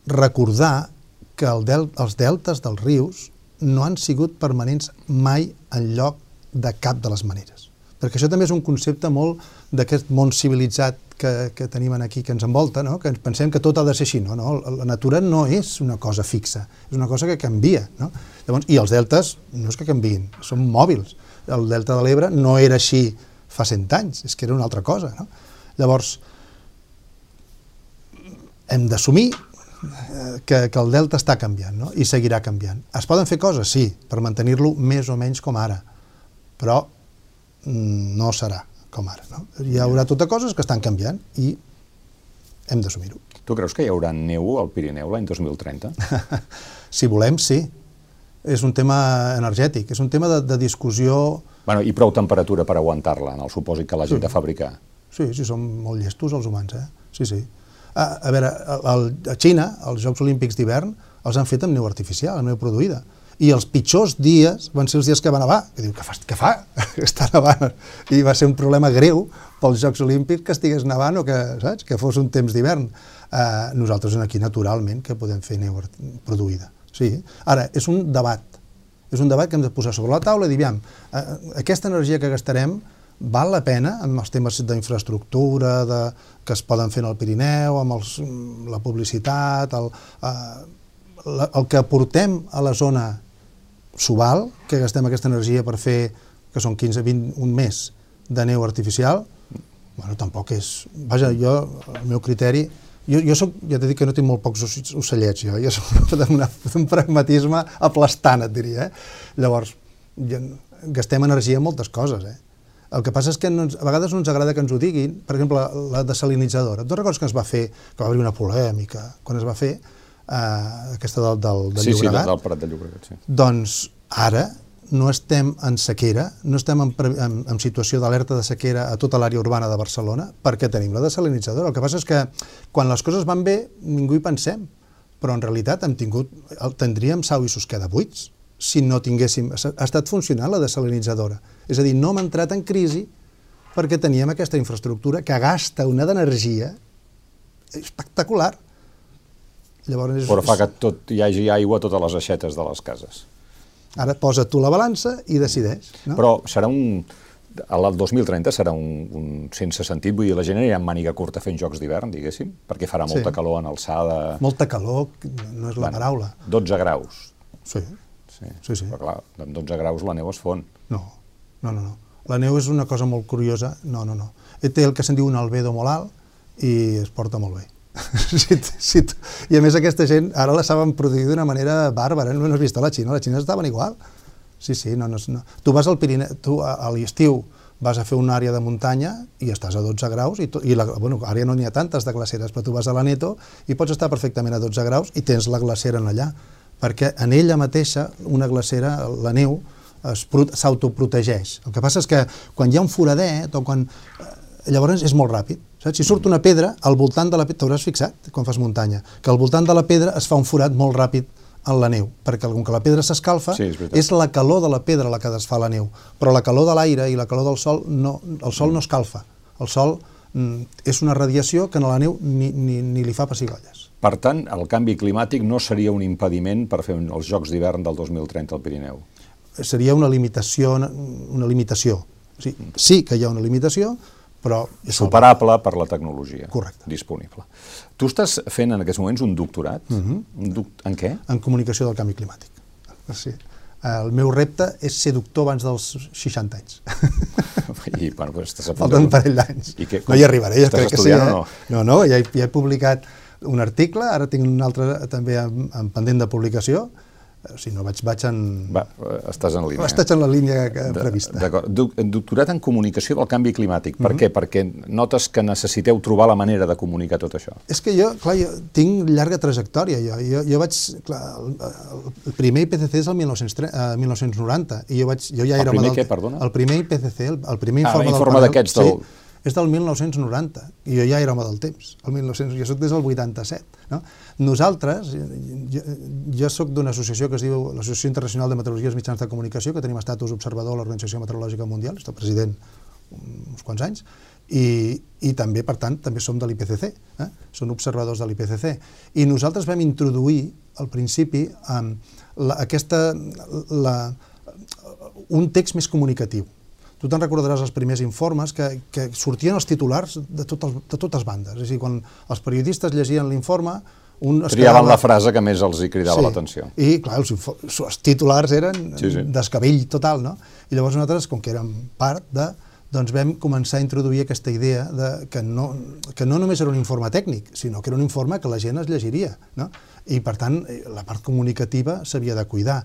recordar que el del, els deltes dels rius no han sigut permanents mai en lloc de cap de les maneres. Perquè això també és un concepte molt d'aquest món civilitzat que, que tenim aquí que ens envolta, no? que ens pensem que tot ha de ser així. No? No? La natura no és una cosa fixa, és una cosa que canvia. No? Llavors, I els deltes no és que canvien, són mòbils. El delta de l'Ebre no era així fa cent anys, és que era una altra cosa. No? Llavors, hem d'assumir eh, que, que el delta està canviant no? i seguirà canviant. Es poden fer coses, sí, per mantenir-lo més o menys com ara, però mm, no serà com ara. No? Hi haurà tota coses que estan canviant i hem d'assumir-ho. Tu creus que hi haurà neu al Pirineu l'any 2030? si volem, sí. És un tema energètic, és un tema de, de discussió... Bueno, I prou temperatura per aguantar-la, en el supòsit que l'hagi sí. de fabricar. Sí, sí, som molt llestos els humans, eh? Sí, sí. A, a veure, a, a Xina, els Jocs Olímpics d'hivern, els han fet amb neu artificial, amb neu produïda. I els pitjors dies van ser els dies que va nevar. Que diu, què fa? Què fa? Està nevant. I va ser un problema greu pels Jocs Olímpics que estigués nevant o que, saps? que fos un temps d'hivern. Uh, nosaltres aquí, naturalment, que podem fer neu produïda. Sí. Ara, és un debat. És un debat que hem de posar sobre la taula i dir, aviam, uh, aquesta energia que gastarem val la pena amb els temes d'infraestructura de, que es poden fer al Pirineu, amb els, la publicitat, el, uh, la, el que aportem a la zona subal, que gastem aquesta energia per fer, que són 15, 20, un mes de neu artificial, bueno, tampoc és... Vaja, jo, el meu criteri... Jo, jo soc, ja t'he dit que no tinc molt pocs ocellets, jo, jo soc d'un pragmatisme aplastant, et diria, eh? Llavors, ja, gastem energia en moltes coses, eh? El que passa és que no ens, a vegades no ens agrada que ens ho diguin, per exemple, la desalinitzadora. Tu recordes que es va fer, que va haver una polèmica, quan es va fer, eh, aquesta del, del, del sí, Llobregat? Sí, del Prat de Llobregat, sí. Doncs ara no estem en sequera, no estem en, en, en situació d'alerta de sequera a tota l'àrea urbana de Barcelona perquè tenim la desalinitzadora. El que passa és que quan les coses van bé ningú hi pensem, però en realitat hem tingut, tindríem sau i susqueda buits si no tinguéssim... Ha estat funcionant la desalinitzadora. És a dir, no hem entrat en crisi perquè teníem aquesta infraestructura que gasta una d'energia espectacular. Llavors, és, Però fa que tot, hi hagi aigua a totes les aixetes de les cases. Ara posa tu la balança i decideix. No? Però serà un... El 2030 serà un, un sense sentit, vull dir, la gent anirà amb màniga curta fent jocs d'hivern, diguéssim, perquè farà molta sí. calor en alçada... Molta calor no és la bueno, paraula. 12 graus. Sí. Sí, sí. sí. Però clar, amb 12 graus la neu es fon. No, no, no. no. La neu és una cosa molt curiosa. No, no, no. Té el que se'n diu un albedo molt alt i es porta molt bé. si, si, I a més aquesta gent ara la saben produir d'una manera bàrbara, no has vist a la Xina, la Xina estaven igual. Sí, sí, no, no, no. Tu vas al Pirineu, tu a, l'estiu vas a fer una àrea de muntanya i estàs a 12 graus, i, to, i la, bueno, ara no n'hi ha tantes de glaceres, però tu vas a la Neto i pots estar perfectament a 12 graus i tens la glacera en allà, perquè en ella mateixa, una glacera, la neu, s'autoprotegeix. El que passa és que quan hi ha un foradet o quan... Eh, llavors és molt ràpid. Saps? Si surt una pedra, al voltant de la pedra, t'hauràs fixat quan fas muntanya, que al voltant de la pedra es fa un forat molt ràpid en la neu, perquè com que la pedra s'escalfa, sí, és, és la calor de la pedra la que desfà la neu, però la calor de l'aire i la calor del sol, no, el sol no escalfa. El sol mm, és una radiació que a la neu ni, ni, ni li fa pessigolles. Per tant, el canvi climàtic no seria un impediment per fer els Jocs d'hivern del 2030 al Pirineu? Seria una limitació, una limitació. O sigui, sí que hi ha una limitació, però... És Superable per la tecnologia Correcte. disponible. Tu estàs fent en aquests moments un doctorat? Uh mhm. -huh. un doc... En què? En comunicació del canvi climàtic. Sí. El meu repte és ser doctor abans dels 60 anys. I, bueno, pues, estàs Falten un parell d'anys. No hi arribaré, jo crec que sí. Eh? No, no, no ja, he, ja he publicat un article, ara tinc un altre també en, en pendent de publicació, si no vaig, vaig en... Va, estàs en línia. Estàs en la línia prevista. D'acord. Doctorat en comunicació del canvi climàtic. Per mm -hmm. què? Perquè notes que necessiteu trobar la manera de comunicar tot això. És que jo, clar, jo tinc llarga trajectòria. Jo, jo, jo vaig... Clar, el, el primer IPCC és el 1930, eh, 1990 i jo, vaig, jo ja era... El primer què, perdona? El primer IPCC, el, el primer ah, informe, informe d'aquests del... Sí, és del 1990, i jo ja era home del temps, el 1900, jo soc des del 87. No? Nosaltres, jo, jo soc d'una associació que es diu l'Associació Internacional de Meteorologia i Mitjans de Comunicació, que tenim estatus observador a l'Organització Meteorològica Mundial, està president uns quants anys, i, i també, per tant, també som de l'IPCC, eh? són observadors de l'IPCC. I nosaltres vam introduir, al principi, um, la, aquesta, la, un text més comunicatiu tu te'n recordaràs els primers informes que, que sortien els titulars de, tot el, de totes bandes. És a dir, quan els periodistes llegien l'informe, un es Triaven quedava... la frase que més els hi cridava sí. l'atenció. I, clar, els, els titulars eren sí, sí. descabell total, no? I llavors nosaltres, com que érem part de, doncs vam començar a introduir aquesta idea de que, no, que no només era un informe tècnic, sinó que era un informe que la gent es llegiria. No? I, per tant, la part comunicativa s'havia de cuidar.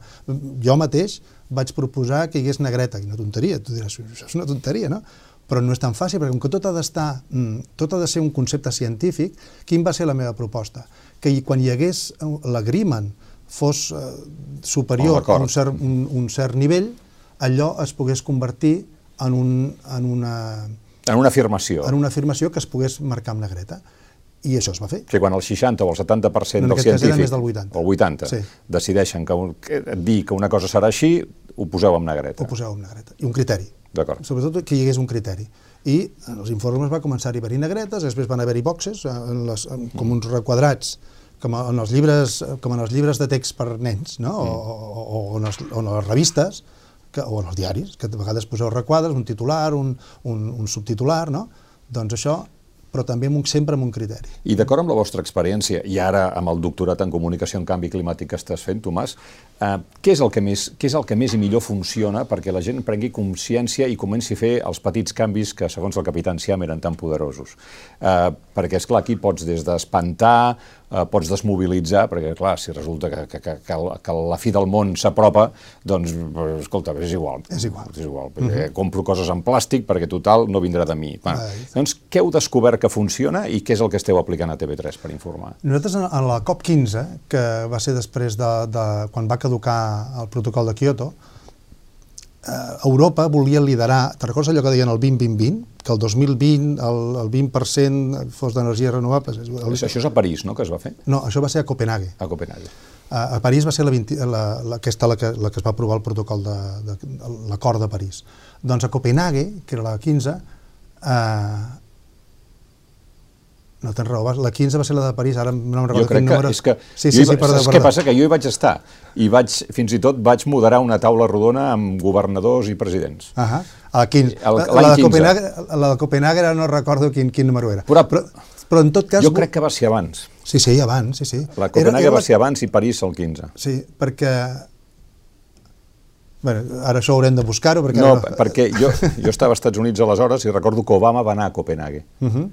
Jo mateix vaig proposar que hi hagués negreta, i una tonteria, tu diràs, això és una tonteria, no? Però no és tan fàcil, perquè com que tot ha d'estar, mm, tot ha de ser un concepte científic, quin va ser la meva proposta? Que quan hi hagués l'agreement fos eh, superior oh, a un cert, un, un cert nivell, allò es pogués convertir en, un, en, una, en una afirmació. En una afirmació que es pogués marcar amb negreta. I això es va fer. Que quan el 60 o el 70% no, dels científics, del 80, el 80 sí. decideixen que, que dir que una cosa serà així, ho poseu amb negreta. Ho poseu amb negreta. I un criteri. D'acord. Sobretot que hi hagués un criteri. I en els informes va començar a haver-hi negretes, després van haver-hi boxes, eh, en les, en, com uns requadrats, com en els llibres, com en els llibres de text per nens, no? Mm. o, o, o, en les, o en les revistes, que, o en els diaris, que a vegades poseu requadres, un titular, un, un, un subtitular, no? Doncs això però també amb un, sempre amb un criteri. I d'acord amb la vostra experiència, i ara amb el doctorat en comunicació en canvi climàtic que estàs fent, Tomàs, eh, què, és el que més, què és el que més i millor funciona perquè la gent prengui consciència i comenci a fer els petits canvis que, segons el capità Siam, eren tan poderosos? Eh, perquè, és clar aquí pots des d'espantar, eh, pots desmobilitzar, perquè, clar, si resulta que, que, que, que, que la fi del món s'apropa, doncs, escolta, és igual. És igual. És igual, perquè mm -hmm. compro coses en plàstic perquè, total, no vindrà de mi. Bueno, doncs, què heu descobert que funciona i què és el que esteu aplicant a TV3 per informar? Nosaltres, en la COP15, que va ser després de, de quan va caducar el protocol de Kyoto, Europa volia liderar, te recordes allò que deien el 20-20-20? Que el 2020 el, el 20% fos d'energies renovables? El... Això és a París, no?, que es va fer? No, això va ser a Copenhague. A Copenhague. A, a París va ser la 20, la, la, aquesta la que, la que es va aprovar el protocol de, de, de l'acord de París. Doncs a Copenhague, que era la 15, eh, no tens raó, la 15 va ser la de París, ara no me'n recordo quin número. És que sí, sí, sí, perdó, perdó. Què passa? Que jo hi vaig estar i vaig, fins i tot vaig moderar una taula rodona amb governadors i presidents. Uh -huh. A la 15. El, la, de Copenhague, la de Copenhague no recordo quin, quin número era. Però, però, però en tot cas... Jo crec que va ser abans. Sí, sí, abans, sí, sí. La Copenhague era, era va ser abans i París el 15. Sí, perquè Bueno, ara això haurem de buscar-ho. Perquè no, ara... perquè jo, jo estava als Estats Units aleshores i recordo que Obama va anar a Copenhague. Uh -huh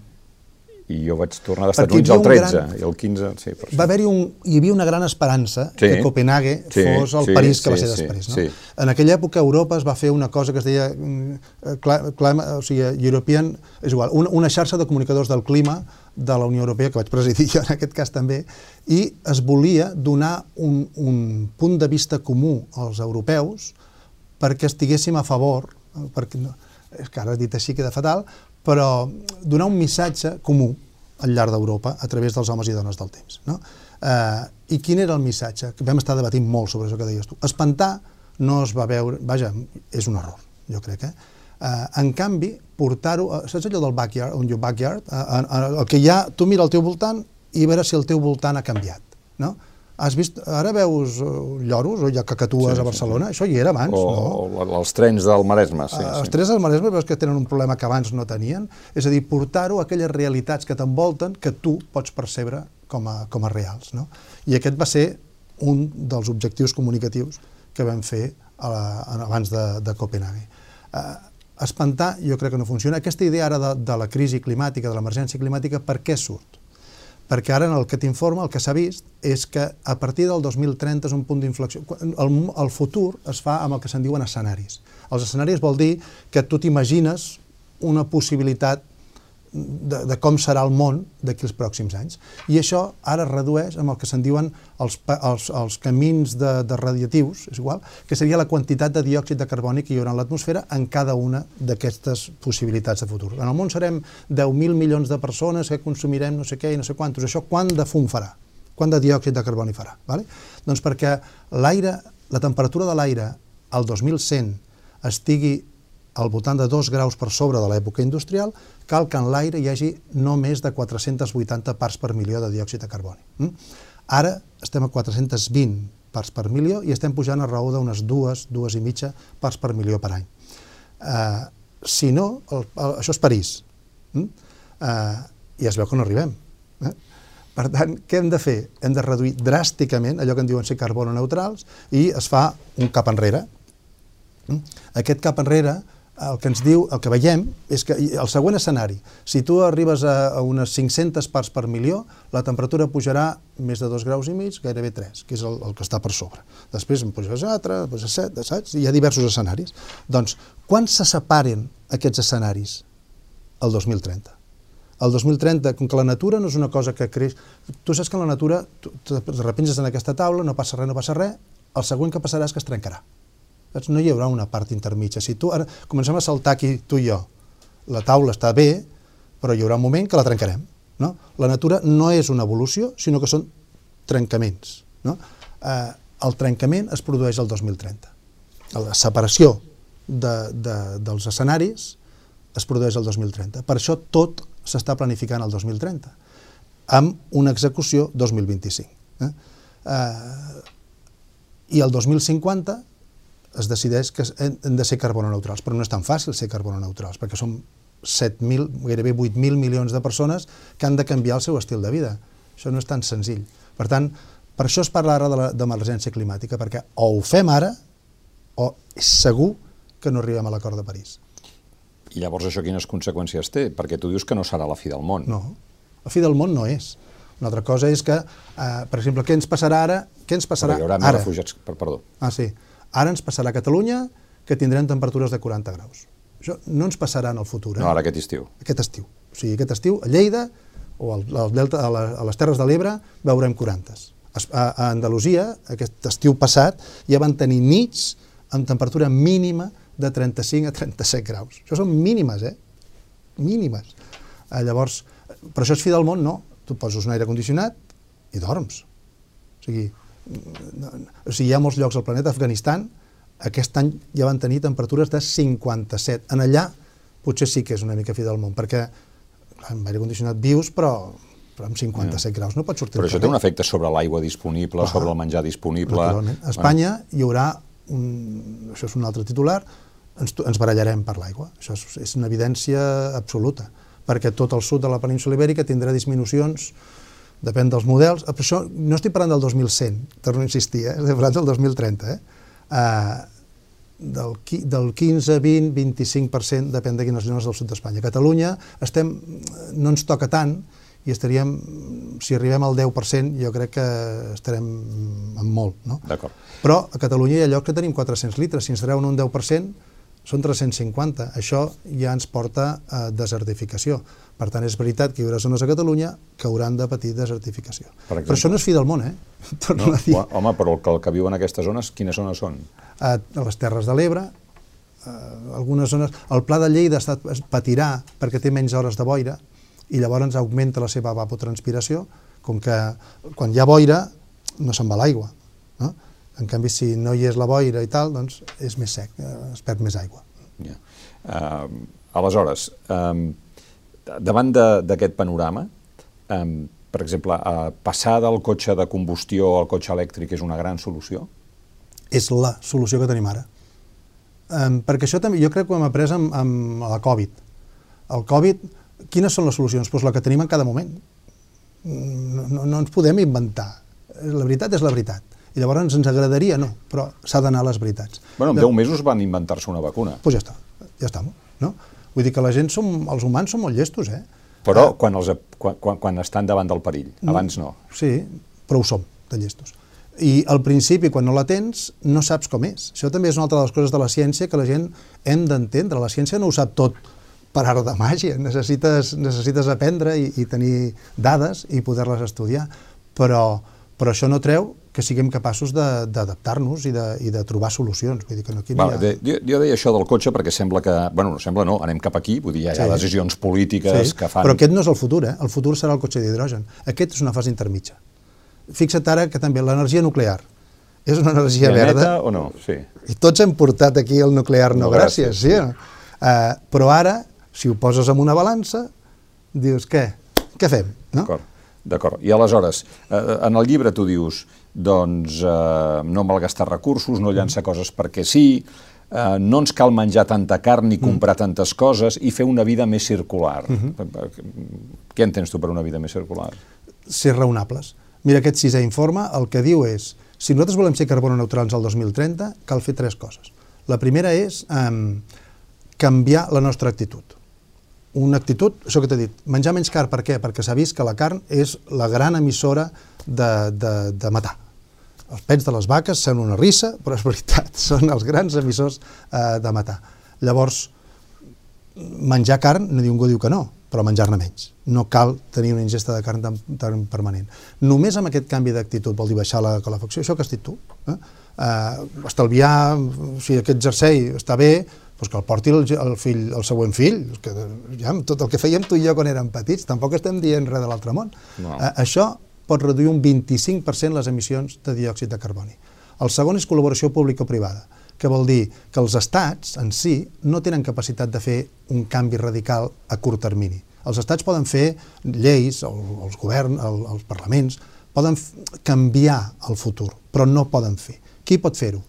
i jo vaig tornar als Estats Units el 13 gran... i el 15, sí. Per va haver-hi un, hi havia una gran esperança sí, que Copenhague sí, fos el sí, París que sí, va ser després. Sí, no? sí. En aquella època Europa es va fer una cosa que es deia mm, clim, o sigui, European, és igual, una, una xarxa de comunicadors del clima de la Unió Europea, que vaig presidir jo en aquest cas també, i es volia donar un, un punt de vista comú als europeus perquè estiguéssim a favor, perquè, és que ara dit així queda fatal, però donar un missatge comú al llarg d'Europa a través dels homes i dones del temps. No? Eh, I quin era el missatge? Vam estar debatint molt sobre això que deies tu. Espantar no es va veure... Vaja, és un error, jo crec, eh? eh en canvi, portar-ho... Saps allò del backyard, on your backyard? Eh, eh, el que hi ha, tu mira al teu voltant i veure si el teu voltant ha canviat, no? Has vist, ara veus uh, lloros o hi ha cacatues sí, a Barcelona? Sí, sí. Això hi era abans, o, no? O els trens del Maresme, sí. Els sí. trens del Maresme veus que tenen un problema que abans no tenien, és a dir, portar-ho a aquelles realitats que t'envolten que tu pots percebre com a, com a reals, no? I aquest va ser un dels objectius comunicatius que vam fer a la, abans de, de Copenhague. Uh, espantar jo crec que no funciona. Aquesta idea ara de, de la crisi climàtica, de l'emergència climàtica, per què surt? Perquè ara en el que t'informa el que s'ha vist és que a partir del 2030 és un punt d'inflexió. El, el futur es fa amb el que se'n diuen escenaris. Els escenaris vol dir que tu t'imagines una possibilitat de, de com serà el món d'aquí els pròxims anys. I això ara es redueix amb el que se'n diuen els, els, els camins de, de radiatius, és igual, que seria la quantitat de diòxid de carboni que hi haurà en l'atmosfera en cada una d'aquestes possibilitats de futur. En el món serem 10.000 milions de persones que consumirem no sé què i no sé quantos. Això quant de fum farà? Quant de diòxid de carboni farà? Vale? Doncs perquè l'aire, la temperatura de l'aire al 2100 estigui al voltant de 2 graus per sobre de l'època industrial, cal que en l'aire hi hagi no més de 480 parts per milió de diòxid de carboni. Mm? Ara estem a 420 parts per milió i estem pujant a raó d'unes dues, dues i mitja parts per milió per any. Uh, si no, el, el, això és París. Mm? Uh, I es veu que no arribem. Eh? Per tant, què hem de fer? Hem de reduir dràsticament allò que en diuen ser carbono neutrals i es fa un cap enrere. Mm? Aquest cap enrere el que ens diu, el que veiem, és que el següent escenari, si tu arribes a, a unes 500 parts per milió, la temperatura pujarà més de 2 graus i mig, gairebé 3, que és el, el que està per sobre. Després en puges a 4, després a 7, saps? Hi ha diversos escenaris. Doncs, quan se separen aquests escenaris? El 2030. El 2030, com que la natura no és una cosa que creix... Tu saps que la natura, tu te repenges en aquesta taula, no passa res, no passa res, el següent que passarà és que es trencarà. Saps? No hi haurà una part intermitja. Si tu ara comencem a saltar aquí, tu i jo, la taula està bé, però hi haurà un moment que la trencarem. No? La natura no és una evolució, sinó que són trencaments. No? Eh, el trencament es produeix el 2030. La separació de, de, dels escenaris es produeix el 2030. Per això tot s'està planificant el 2030, amb una execució 2025. Eh? Eh, I el 2050 es decideix que hem de ser carbononeutrals, però no és tan fàcil ser carbononeutrals, perquè som 7.000, gairebé 8.000 milions de persones que han de canviar el seu estil de vida. Això no és tan senzill. Per tant, per això es parla ara d'emergència climàtica, perquè o ho fem ara o és segur que no arribem a l'acord de París. I llavors això quines conseqüències té? Perquè tu dius que no serà la fi del món. No, la fi del món no és. Una altra cosa és que, eh, per exemple, què ens passarà ara? Què ens passarà Però hi haurà més ara? refugiats... Perdó. Ah, sí. Ara ens passarà a Catalunya que tindrem temperatures de 40 graus. Això no ens passarà en el futur. Eh? No, ara aquest estiu. Aquest estiu. O sigui, aquest estiu a Lleida o al, al delta, a, la, a les Terres de l'Ebre veurem 40. A, a Andalusia, aquest estiu passat, ja van tenir nits amb temperatura mínima de 35 a 37 graus. Això són mínimes, eh? Mínimes. Eh, llavors, però això és fi del món? No. Tu poses un aire condicionat i dorms. O sigui, o sigui, hi ha molts llocs al planeta, Afganistan, aquest any ja van tenir temperatures de 57. En allà potser sí que és una mica fi del món, perquè amb aire condicionat vius, però, però amb 57 ja. graus no pots sortir Però això té un efecte sobre l'aigua disponible, ah, sobre el menjar disponible... Naturalment. A Espanya bueno. hi haurà, un, això és un altre titular, ens, ens barallarem per l'aigua. Això és, és una evidència absoluta, perquè tot el sud de la península ibèrica tindrà disminucions depèn dels models, però això no estic parlant del 2100, torno a insistir, eh? estic parlant del 2030, eh? Uh, del, del 15, 20, 25%, depèn de quines zones del sud d'Espanya. A Catalunya estem, no ens toca tant, i estaríem, si arribem al 10%, jo crec que estarem en molt, no? Però a Catalunya hi ha llocs que tenim 400 litres, si ens treuen un 10%, són 350. Això ja ens porta a desertificació. Per tant, és veritat que hi haurà zones a Catalunya que hauran de patir desertificació. Per però això no és fi del món, eh? Torno no, a dir. Home, però el que, el que viuen aquestes zones, quines zones són? A, a les Terres de l'Ebre, algunes zones... El Pla de Lleida estat, patirà perquè té menys hores de boira i llavors augmenta la seva evapotranspiració, com que quan hi ha boira no se'n va l'aigua. No? En canvi, si no hi és la boira i tal, doncs és més sec, eh, es perd més aigua. Ja. Uh, aleshores, um, davant d'aquest panorama, um, per exemple, uh, passar del cotxe de combustió al cotxe elèctric és una gran solució? És la solució que tenim ara. Um, perquè això també, jo crec que ho hem après amb, amb la Covid. El Covid, quines són les solucions? Doncs pues la que tenim en cada moment. No, no, no ens podem inventar. La veritat és la veritat. I llavors ens agradaria, no, però s'ha d'anar a les veritats. Bueno, en 10 mesos van inventar-se una vacuna. Doncs pues ja està, ja està, no? Vull dir que la gent som, els humans són molt llestos, eh? Però ah. quan, els, quan, quan, quan estan davant del perill, abans no. Sí, però ho som, de llestos. I al principi, quan no la tens, no saps com és. Això també és una altra de les coses de la ciència que la gent hem d'entendre. La ciència no ho sap tot per art de màgia. Necessites, necessites aprendre i, i tenir dades i poder-les estudiar. Però, però això no treu que siguem capaços d'adaptar-nos i, de, i de trobar solucions. Vull dir que no, aquí no vale, ha... jo, jo deia això del cotxe perquè sembla que... Bueno, no sembla no, anem cap aquí, vull dir, hi ha, sí. hi ha decisions polítiques sí. que fan... Però aquest no és el futur, eh? El futur serà el cotxe d'hidrogen. Aquest és una fase intermitja. Fixa't ara que també l'energia nuclear és una energia I verda. o no? Sí. I tots hem portat aquí el nuclear, no, no gràcies, gràcies, sí. sí. Uh, però ara, si ho poses en una balança, dius, què? Què fem? No? D'acord. D'acord. I aleshores, eh, en el llibre tu dius doncs eh, no malgastar recursos, no llançar coses perquè sí, eh, no ens cal menjar tanta carn ni comprar mm. tantes coses i fer una vida més circular. Mm -hmm. Què entens tu per una vida més circular? Ser raonables. Mira, aquest sisè informe el que diu és si nosaltres volem ser carbono neutrals al 2030, cal fer tres coses. La primera és eh, canviar la nostra actitud. Una actitud, això que t'he dit, menjar menys car, per què? Perquè s'ha vist que la carn és la gran emissora de, de, de matar. Els pets de les vaques són una rissa, però és veritat, són els grans emissors eh, de matar. Llavors, menjar carn, no ningú diu que no, però menjar-ne menys. No cal tenir una ingesta de carn tan, tan permanent. Només amb aquest canvi d'actitud, vol dir baixar la calefacció, això que has dit tu, eh? Uh, estalviar, si aquest jersei està bé, doncs que el porti el, el, fill, el següent fill, que ja, tot el que fèiem tu i jo quan érem petits, tampoc estem dient res de l'altre món. No. Uh, això pot reduir un 25% les emissions de diòxid de carboni. El segon és col·laboració pública-privada, que vol dir que els estats en si no tenen capacitat de fer un canvi radical a curt termini. Els estats poden fer lleis, el, els governs, el, els parlaments, poden canviar el futur, però no poden fer. Qui pot fer-ho?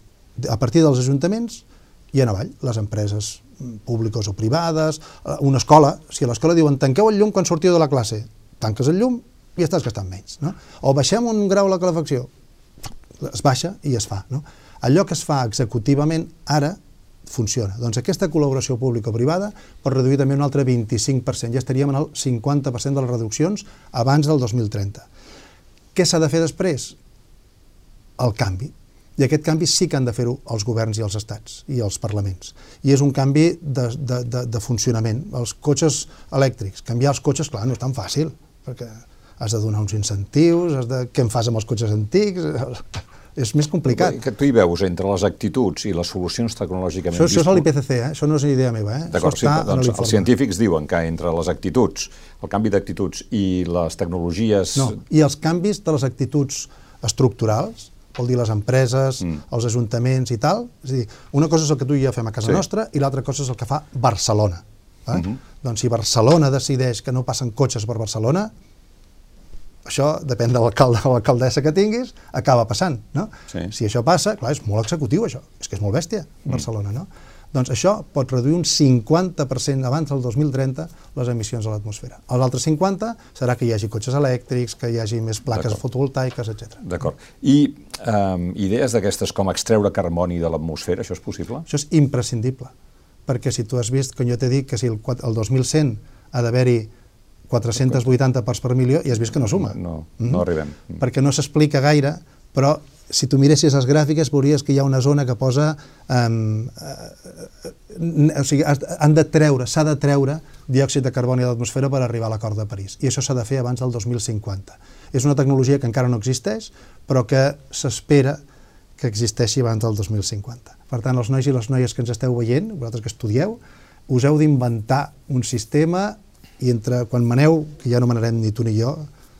A partir dels ajuntaments i en avall, les empreses públiques o privades, eh, una escola, si a l'escola diuen tanqueu el llum quan sortiu de la classe, tanques el llum i estàs gastant menys. No? O baixem un grau la calefacció, es baixa i es fa. No? Allò que es fa executivament ara funciona. Doncs aquesta col·laboració pública-privada pot reduir també un altre 25%, ja estaríem en el 50% de les reduccions abans del 2030. Què s'ha de fer després? El canvi. I aquest canvi sí que han de fer-ho els governs i els estats i els parlaments. I és un canvi de, de, de, de funcionament. Els cotxes elèctrics, canviar els cotxes, clar, no és tan fàcil, perquè has de donar uns incentius, has de... què en fas amb els cotxes antics? és més complicat. Que tu hi veus entre les actituds i les solucions tecnològicament... Això, això és l'IPCC, eh? això no és una idea meva. Eh? D'acord, sí, doncs els científics diuen que entre les actituds, el canvi d'actituds i les tecnologies... No, i els canvis de les actituds estructurals, vol dir les empreses, mm. els ajuntaments i tal. És a dir, una cosa és el que tu i jo fem a casa sí. nostra i l'altra cosa és el que fa Barcelona. Eh? Mm -hmm. Doncs si Barcelona decideix que no passen cotxes per Barcelona, això depèn de l'alcalde o l'alcaldessa que tinguis, acaba passant, no? Sí. Si això passa, clar, és molt executiu això, és que és molt bèstia, mm. Barcelona, no? Doncs això pot reduir un 50% abans del 2030 les emissions a l'atmosfera. Els altres 50 serà que hi hagi cotxes elèctrics, que hi hagi més plaques fotovoltaiques, etc. D'acord. I um, idees d'aquestes com extreure carboni de l'atmosfera, això és possible? Això és imprescindible, perquè si tu has vist, que jo t'he dit que si el, el 2100 ha d'haver-hi 480 parts per milió i has vist que no suma. No, no, no arribem. Mm. Perquè no s'explica gaire, però si tu miressis les gràfiques veuries que hi ha una zona que posa... Um, uh, o sigui, han de treure, s'ha de treure diòxid de carboni de l'atmosfera per arribar a l'acord de París. I això s'ha de fer abans del 2050. És una tecnologia que encara no existeix, però que s'espera que existeixi abans del 2050. Per tant, els nois i les noies que ens esteu veient, vosaltres que estudieu, us heu d'inventar un sistema i entre quan maneu, que ja no manarem ni tu ni jo,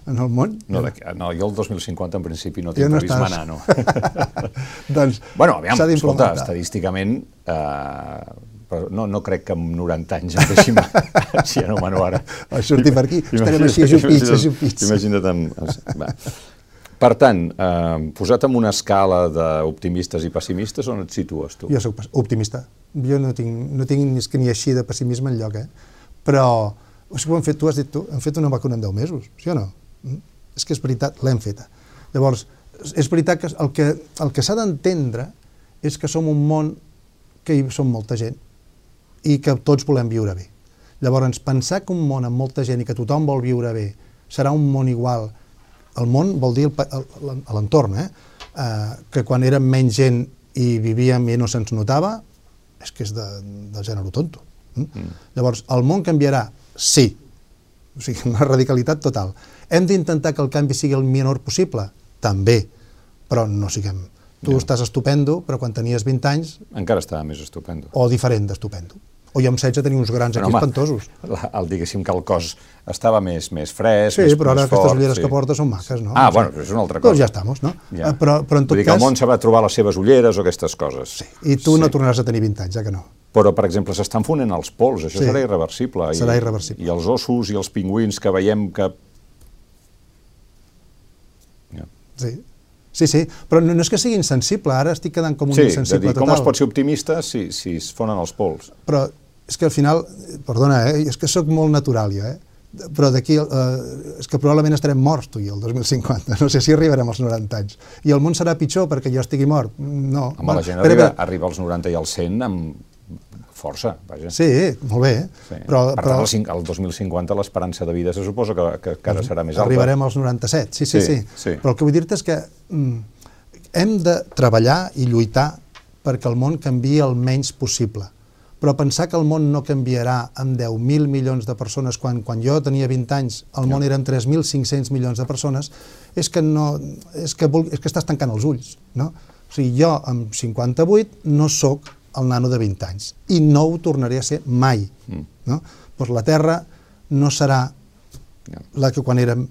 en el món? No, no jo el 2050 en principi no tinc ja no previst manar, no. doncs bueno, aviam, escolta, estadísticament, eh, però no, no crec que amb 90 anys em deixi si ja no mano ara. A sortir per aquí, estarem així ajupits, ajupits. Imagina't amb... Va. Per tant, eh, posat en una escala d'optimistes i pessimistes, on et situes tu? Jo soc optimista. Jo no tinc, no tinc ni, ni així de pessimisme enlloc, eh? Però, o sigui, ho hem fet, tu has dit tu, hem fet una vacuna en 10 mesos, sí o no? És que és veritat, l'hem feta. Llavors, és veritat que el que, el que s'ha d'entendre és que som un món que hi som molta gent i que tots volem viure bé. Llavors, pensar que un món amb molta gent i que tothom vol viure bé serà un món igual, el món vol dir l'entorn, eh? eh? que quan érem menys gent i vivíem i no se'ns notava, és que és de, de gènere tonto. Mm? Mm. Llavors, el món canviarà? Sí. O sigui, una radicalitat total. Hem d'intentar que el canvi sigui el menor possible? També, però no siguem... Tu ja. estàs estupendo, però quan tenies 20 anys... Encara estava més estupendo. O diferent d'estupendo. O jo amb 16 tenia uns grans aquí home, espantosos. La, el, diguéssim que el cos estava més, més fresc, sí, més, però ara més aquestes fort, ulleres sí. que portes són maques, no? Ah, no bueno, és una altra cosa. Doncs ja estamos, no? Ja. Eh, però, però en tot Vull dir cas... que el món s'ha de trobar les seves ulleres o aquestes coses. Sí, i tu sí. no tornaràs a tenir 20 anys, ja que no. Però, per exemple, s'estan fonent els pols, això Sí. serà irreversible. Serà I, irreversible. I els ossos i els pingüins que veiem que... Ja. Sí. Sí, sí, però no, no és que sigui insensible, ara estic quedant com un Sí, insensible dir, com total. es pot ser optimista si, si es fonen els pols? Però és que al final, perdona, eh, és que sóc molt natural jo, eh? però d'aquí, eh, és que probablement estarem morts tu i el 2050, no sé si arribarem als 90 anys. I el món serà pitjor perquè jo estigui mort? No. Home, la gent espera, arriba, espera. arriba als 90 i als 100 amb força, vaja. Sí, molt bé. Sí. Però, per però tant, al 2050 l'esperança de vida se suposa que, que encara serà més alta. arribarem als 97, sí, sí, Sí, sí. sí. Però el que vull dir-te és que mm, hem de treballar i lluitar perquè el món canvi el menys possible. Però pensar que el món no canviarà amb 10.000 milions de persones, quan, quan jo tenia 20 anys el món eren 3.500 milions de persones, és que, no, és que, vol, és que estàs tancant els ulls. No? O sigui, jo amb 58 no sóc el nano de 20 anys i no ho tornaré a ser mai. Mm. No? Pues la Terra no serà la que quan érem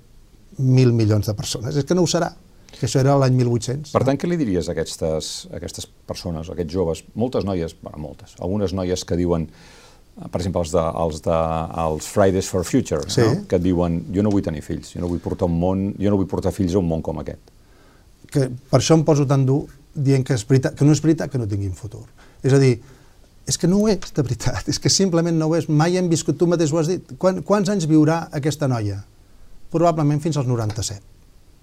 mil milions de persones. És que no ho serà, que això era l'any 1800. Per tant, què li diries a aquestes, a aquestes persones, a aquests joves, moltes noies, bueno, moltes, algunes noies que diuen, per exemple, els de, els de els Fridays for Future, Sí. no? que diuen, jo no vull tenir fills, jo no vull portar un món, jo no vull portar fills a un món com aquest. que per això em poso tan dur dient que, és veritat, que no és veritat que no tinguin futur. És a dir, és que no ho és de veritat, és que simplement no ho és. Mai hem viscut, tu mateix ho has dit, Quan, quants anys viurà aquesta noia? Probablement fins als 97.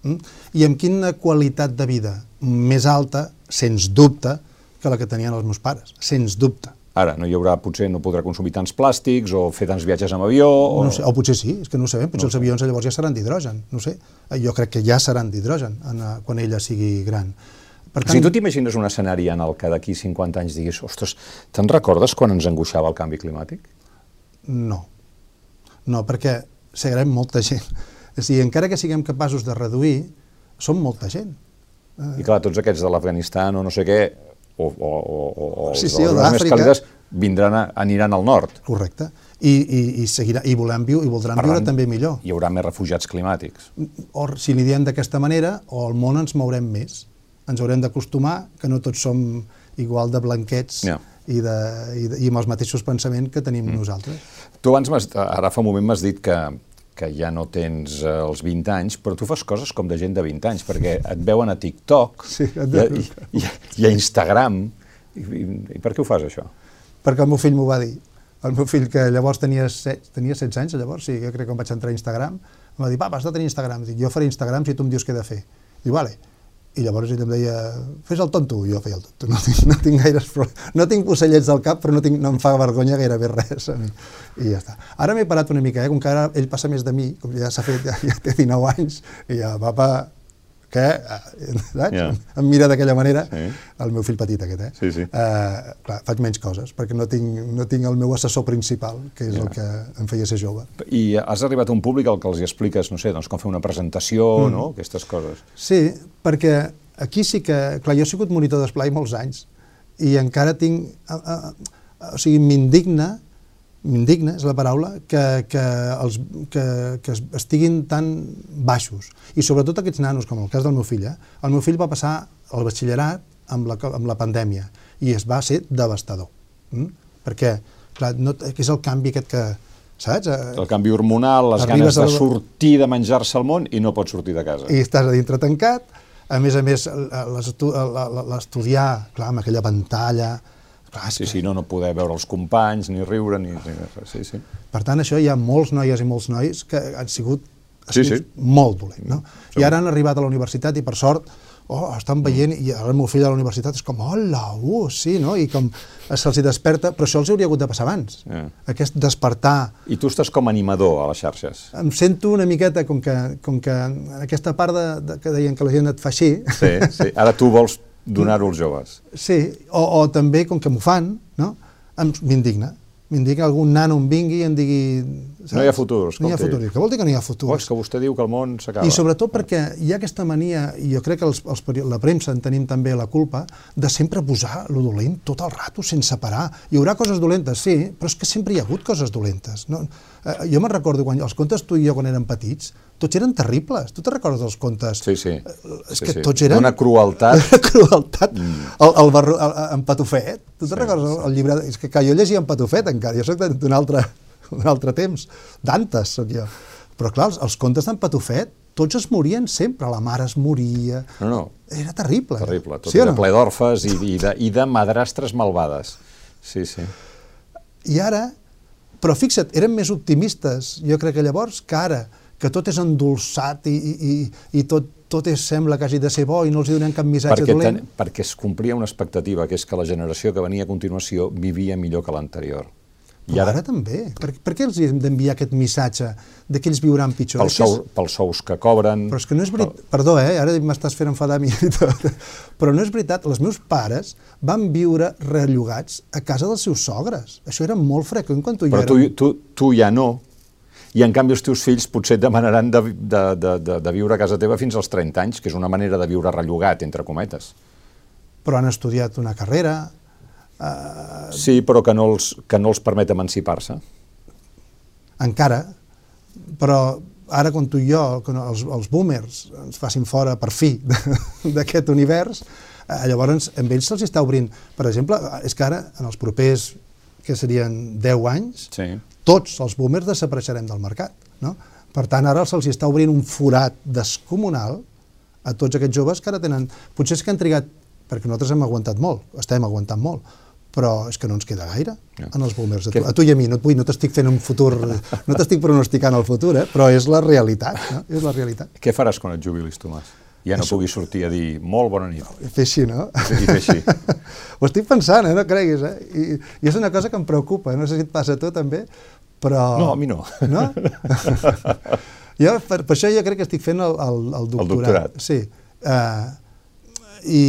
Mm? I amb quina qualitat de vida més alta, sens dubte, que la que tenien els meus pares, sens dubte. Ara, no hi haurà, potser no podrà consumir tants plàstics o fer tants viatges amb avió... O... No sé, o potser sí, és que no ho sabem, potser no els avions llavors ja seran d'hidrogen, no sé. Eh, Jo crec que ja seran d'hidrogen en, eh, quan ella sigui gran. Per Si tu t'imagines un escenari en el que d'aquí 50 anys diguis, ostres, te'n recordes quan ens angoixava el canvi climàtic? No. No, perquè seguirem molta gent. És a dir, encara que siguem capaços de reduir, som molta gent. I clar, tots aquests de l'Afganistan o no sé què, o, o, o, o, o Sí, sí, de les més càlides, vindran a, aniran al nord. Correcte. I, i, i, seguirà, i, volem viure, i voldran Per viure tant, també millor. Hi haurà més refugiats climàtics. O si n'hi diem d'aquesta manera, o al món ens mourem més. Ens haurem d'acostumar que no tots som igual de blanquets Ja. i, de, i, de, i amb els mateixos pensaments que tenim mm. nosaltres. Tu abans, ara fa un moment m'has dit que, que ja no tens eh, els 20 anys, però tu fas coses com de gent de 20 anys, perquè et veuen a TikTok Sí, i, i, i, a Instagram. I, i, I per què ho fas, això? perquè el meu fill m'ho va dir. El meu fill, que llavors tenia, set, tenia 16 anys, llavors, sí, jo crec que quan vaig entrar a Instagram, em va dir, papa, has de tenir Instagram. Dic, jo faré Instagram si tu em dius què he de fer. Diu, vale. I llavors ell em deia, fes el tonto, jo feia el tonto. No tinc, no tinc gaires... pro- No tinc ocellets al cap, però no, tinc, no em fa vergonya gairebé res a mi. I ja està. Ara m'he parat una mica, eh? com que ara ell passa més de mi, com ja s'ha fet, ja, ja té 19 anys, i ja, papa, què? Ah, Saps? Ja. Em mira d'aquella manera, Sí. el meu fill petit aquest, eh? Sí, sí. Eh, clar, faig menys coses, perquè no tinc, no tinc el meu assessor principal, que és Ja. el que em feia ser jove. I has arribat a un públic al que els hi expliques, no sé, doncs com fer una presentació, mm. no?, aquestes coses. Sí, perquè aquí sí que... Clar, jo he sigut monitor d'esplai molts anys i encara tinc... A, a, o sigui, m'indigna, m'indigna, és la paraula, que, que, els, que, que es- estiguin tan baixos. I sobretot aquests nanos, com el cas del meu fill, eh? el meu fill va passar el batxillerat amb la, amb la pandèmia i es va ser devastador. Mm? Perquè, clar, no, que és el canvi aquest que... Saps? Eh, El canvi hormonal, les Arribes ganes de sortir, de menjar-se el món i no pots sortir de casa. i estàs a dintre tancat, a més a més l'estudiar, clar, amb aquella pantalla, clar, Sí, sí, no, no poder veure els companys, ni riure, ni... ni. Sí, sí. per tant això hi ha molts noies i molts nois que han sigut, ha Sí, sigut sí. molt dolent, no? Segur. I ara han arribat a la universitat i per sort oh, estan veient, i ara el meu fill a la universitat és com, hola, uh, sí, no? I com se'ls desperta, però això els hauria hagut de passar abans. Ja. Aquest despertar, I tu estàs com animador a les xarxes. em sento una miqueta com que, com que en aquesta part de, de, que deien que la gent et fa així, Sí, sí. Ara tu vols donar-ho als joves. Sí, o, o també, com que m'ho fan, no? M'indigna. M'indigna que algun nano em vingui i em digui... Saps? No hi ha futur, No hi ha escolti. futur. Què vol dir que no hi ha futur? Oh, és que vostè diu que el món s'acaba. I sobretot perquè hi ha aquesta mania, i jo crec que els, els, la premsa en tenim també la culpa, de sempre posar lo dolent tot el rato, sense parar. Hi haurà coses dolentes, sí, però és que sempre hi ha hagut coses dolentes. No? Eh, jo me'n recordo quan els contes tu i jo quan érem petits, tots eren terribles. Tu te recordes dels contes? Sí, sí. És sí, que sí. tots eren... Una crueltat. Una crueltat. Mm. El, el, barro, el, en Patufet, tu te'n recordes el, el llibre? És que, clar, jo llegia en Patufet encara, jo soc d'un altre, d'un altre temps, d'antes soc jo. Però clar, els, els contes d'en Patufet, tots es morien sempre, la mare es moria... No, no, Era terrible. terrible. Tot sí era no? ple d'orfes i, i, de, i de madrastres malvades. Sí, sí. I ara, però fixa't, eren més optimistes, jo crec que llavors, que ara, que tot és endolçat i, i, i, tot, tot és, sembla que hagi de ser bo i no els donem cap missatge perquè dolent. Ten, perquè es complia una expectativa, que és que la generació que venia a continuació vivia millor que l'anterior. I ara, ara també. Per, per què els hem d'enviar aquest missatge de que ells viuran pitjor? Pels, sou, pels sous que cobren... Però és que no és veritat... Perdó, eh? Ara m'estàs fent enfadar a mi i tot. Però no és veritat. Els meus pares van viure rellogats a casa dels seus sogres. Això era molt freqüent quan tu Però ja tu, tu, tu ja no. I en canvi els teus fills potser et demanaran de, de, de, de, de viure a casa teva fins als 30 anys, que és una manera de viure rellogat, entre cometes. Però han estudiat una carrera, Uh... Sí, però que no els, que no els permet emancipar-se. Encara, però ara quan tu i jo, quan els, els boomers ens facin fora per fi d'aquest univers, eh, llavors amb ells se'ls està obrint. Per exemple, és que ara, en els propers, que serien 10 anys, sí. tots els boomers desapareixerem del mercat. No? Per tant, ara se'ls està obrint un forat descomunal a tots aquests joves que ara tenen... Potser és que han trigat, perquè nosaltres hem aguantat molt, estem aguantant molt, però és que no ens queda gaire ja. en els boomers. A tu, a tu i a mi, no, no t'estic fent un futur, no t'estic pronosticant el futur, eh? però és la realitat, no? és la realitat. Què faràs quan et jubilis, Tomàs? Ja no Això... puguis sortir a dir molt bona nit. No, fer així, no? I fer així. Ho estic pensant, eh? no creguis. Eh? I, I és una cosa que em preocupa, no sé si et passa a tu també, però... No, a mi no. No? jo, per, per això jo crec que estic fent el, el, el doctorat. El doctorat. Sí. Uh, i,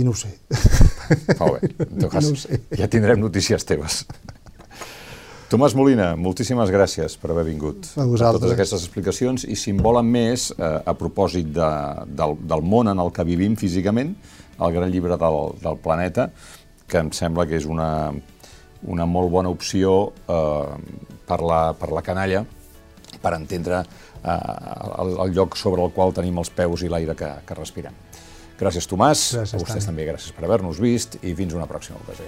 i no ho sé. Molt bé, en tot cas, no sé. ja tindrem notícies teves. Tomàs Molina, moltíssimes gràcies per haver vingut a, a totes aquestes explicacions i si en volen més, eh, a propòsit de, del, del món en el que vivim físicament, el gran llibre del, del planeta, que em sembla que és una, una molt bona opció eh, per, la, per la canalla, per entendre eh, el, el lloc sobre el qual tenim els peus i l'aire que, que respirem. Gràcies, Tomàs. Gràcies, a vostès també gràcies per haver-nos vist i fins una pròxima ocasió.